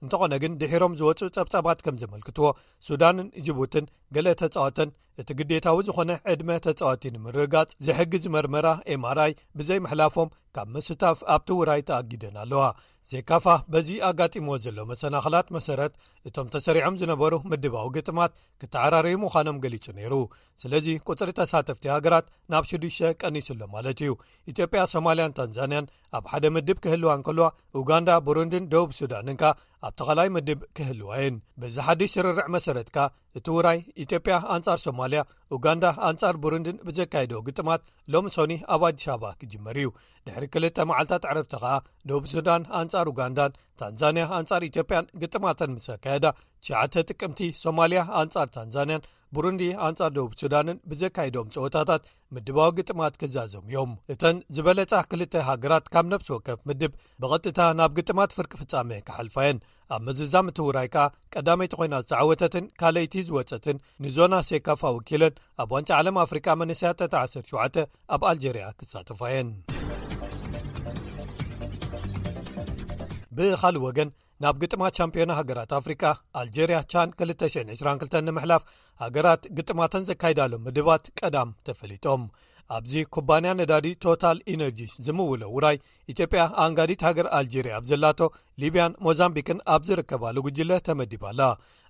እንተኾነ ግን ድሒሮም ዝወፁ ፀብፃባት ከም ዘመልክትዎ ሱዳንን ጅቡትን ገለ ተፃወተን እቲ ግዴታዊ ዝኾነ ዕድመ ተፃወቲ ንምርግጋፅ ዝሕግዝ መርመራ ኤምራይ ብዘይምሕላፎም ካብ ምስታፍ ኣብቲ ውራይ ተኣጊደን ኣለዋ ሴካፋ በዚ ኣጋጢሞዎ ዘሎ መሰናኽላት መሰረት እቶም ተሰሪዖም ዝነበሩ ምድባዊ ግጥማት ክተዓራረዩ ምዃኖም ገሊጹ ነይሩ ስለዚ ቁፅሪ ተሳተፍቲ ሃገራት ናብ ሽዱሽተ ቀኒሱ ኣሎ ማለት እዩ ኢትዮጵያ ሶማልያን ታንዛንያን ኣብ ሓደ ምድብ ክህልዋ እንከልዋ ኡጋንዳ ብሩንድን ደቡብ ሱዳንን ከ ኣብ ተኸላይ ምድብ ክህልዋ እየን በዚ ሓድሽ ስርርዕ መሰረት ከ እቲ ውራይ ኢትዮጵያ ኣንጻር ሶማልያ ኡጋንዳ ኣንጻር ብሩንድን ብዘካየዶ ግጥማት ሎሚ ሶኒ ኣብ ኣዲስ ኣበባ ክጅመር እዩ ድሕሪ ክልተ መዓልታት ዕረፍቲ ከኣ ደቡብ ሱዳን ኣንጻር ኡጋንዳን ታንዛንያ ኣንጻር ኢትዮጵያን ግጥማተን ምስ ኣካየዳ ትሸ ጥቅምቲ ሶማልያ ኣንጻር ታንዛንያን ቡሩንዲ ኣንጻር ደቡብ ሱዳንን ብዘካይዶም ጸወታታት ምድባዊ ግጥማት ክዛዘሙ እዮም እተን ዝበለጻ ክልተ ሃገራት ካብ ነብሲ ወከፍ ምድብ ብቐጥታ ናብ ግጥማት ፍርቂ ፍጻመ ክሓልፋየን ኣብ መዝዛም እትውራይ ከኣ ቀዳመይቲ ኮይና ዝተዓወተትን ካለይቲ ዝወፀትን ንዞና ሴካፋ ወኪለን ኣብ ዋንጫ ዓለም ኣፍሪቃ መንስያ ጠታ 17 ኣብ ኣልጀርያ ክሳተፋየን ብኻልእ ወገን ናብ ግጥማት ሻምፒዮና ሃገራት ኣፍሪቃ ኣልጀርያ ቻን 222 ንምሕላፍ ሃገራት ግጥማተን ዘካይዳሎም ምድባት ቀዳም ተፈሊጦም ኣብዚ ኩባንያ ነዳዲ ቶታል ኢነርጂ ዝምውሎ ውራይ ኢትዮጵያ ኣንጋዲት ሃገር ኣልጀርያ ኣብ ዘላቶ ሊብያን ሞዛምቢክን ኣብ ዝርከባሉ ጉጅለ ተመዲባ ኣላ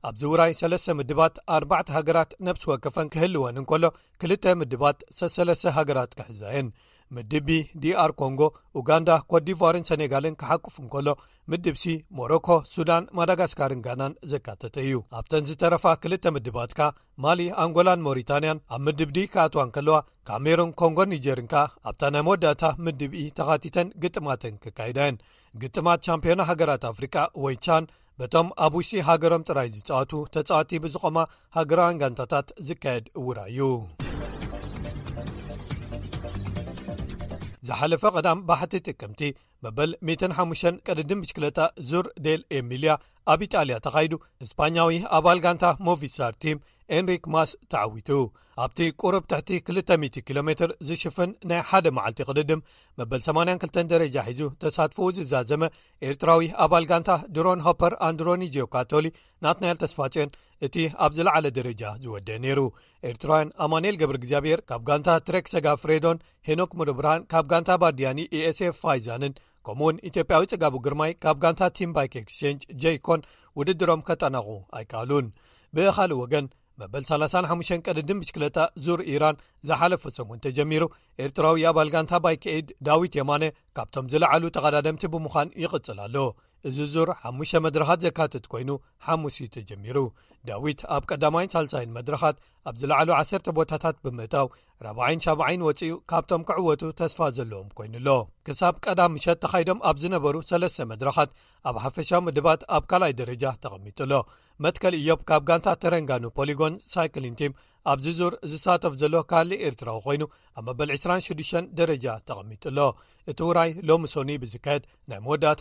ኣብዚ ውራይ ሰለስተ ምድባት ኣርባዕተ ሃገራት ነብሲ ወከፈን ክህልወን እንከሎ ክልተ ምድባት ሰሰለሰ ሃገራት ክሕዛየን ምድቢ ዲኣር ኮንጎ ኡጋንዳ ኮዲቫርን ሰኔጋልን ክሓቁፍ እንከሎ ምድብሲ ሞሮኮ ሱዳን ማዳጋስካርን ጋናን ዘካተተ እዩ ኣብተን ዝተረፋ ክልተ ምድባትካ ማሊ ኣንጎላን ሞሪታንያን ኣብ ምድብ ዲ ክኣትዋ ንከለዋ ካሜሮን ኮንጎን ኒጀርን ከኣ ኣብታ ናይ መወዳእታ ምድብ ኢ ተኻቲተን ግጥማተን ክካይዳየን ግጥማት ቻምፒዮና ሃገራት ኣፍሪቃ ወይ ቻን በቶም ኣብ ውሽጢ ሃገሮም ጥራይ ዝጻወቱ ተጻዋቲ ብዝቖማ ሃገራውያን ጋንታታት ዝካየድ እውራ እዩ ዝሓለፈ ቀዳም ባሕቲ ጥቅምቲ መበል 1ሓ ቀድድም ብሽክለታ ዙር ዴል ኤሚልያ ኣብ ኢጣልያ ተኻይዱ እስፓኛዊ ኣባል ጋንታ ሞቪሳር ቲም ኤንሪክ ማስ ተዓዊቱ ኣብቲ ቁርብ ትሕቲ 200 ኪሎ ሜትር ዝሽፍን ናይ ሓደ መዓልቲ ቅድድም መበል 82 ደረጃ ሒዙ ተሳትፎኡ ዝዛዘመ ኤርትራዊ ኣባል ጋንታ ድሮን ሆፐር ኣንድሮኒ ጂኦ ካቶሊ ናትናኤል ተስፋፅዮን እቲ ኣብ ዝለዓለ ደረጃ ዝወደአ ነይሩ ኤርትራውያን ኣማንኤል ገብሪ እግዚኣብሔር ካብ ጋንታ ትረክ ሰጋ ፍሬዶን ሄኖክ ሙሉብርሃን ካብ ጋንታ ባድያኒ ኤስኤፍ ፋይዛንን ከምኡ ውን ኢትዮጵያዊ ጽጋቡ ግርማይ ካብ ጋንታ ቲምባይክ ኤክስቸንጅ ጀይኮን ውድድሮም ከጠናቑ ኣይከኣሉን ብኻልእ ወገን መበል 35 ቀድድም ብሽክለታ ዙር ኢራን ዝሓለፈ ሰሙን ተጀሚሩ ኤርትራዊ ኣባል ጋንታ ባይክኤድ ዳዊት የማነ ካብቶም ዝለዓሉ ተቐዳደምቲ ብምዃን ይቕጽል ኣሎ እዚ ዙር ሓሙሽ መድረኻት ዘካትት ኮይኑ ሓሙስ እዩ ተጀሚሩ ዳዊት ኣብ ቀዳማይን ሳልሳይን መድረኻት ኣብ ዝለዓሉ 1ሰ ቦታታት ብምእታው ራብዓይን ሻብዓይን ወፂኡ ካብቶም ክዕወቱ ተስፋ ዘለዎም ኮይኑ ኣሎ ክሳብ ቀዳ ምሸት ተኻይዶም ኣብ ዝነበሩ ሰለስተ መድረኻት ኣብ ሓፈሻዊ ምድባት ኣብ ካልኣይ ደረጃ ተቐሚጡ ኣሎ መትከል እዮብ ካብ ጋንታ ተረንጋኑ ፖሊጎን ሳይክሊን ቲም ኣብዚ ዙር ዝሳተፍ ዘሎ ካሊ ኤርትራዊ ኮይኑ ኣብ መበል 26ዱሽ ደረጃ ተቐሚጡ ኣሎ እቲ ውራይ ሎሚ ሶኒ ብዝካየድ ናይ መወዳእታ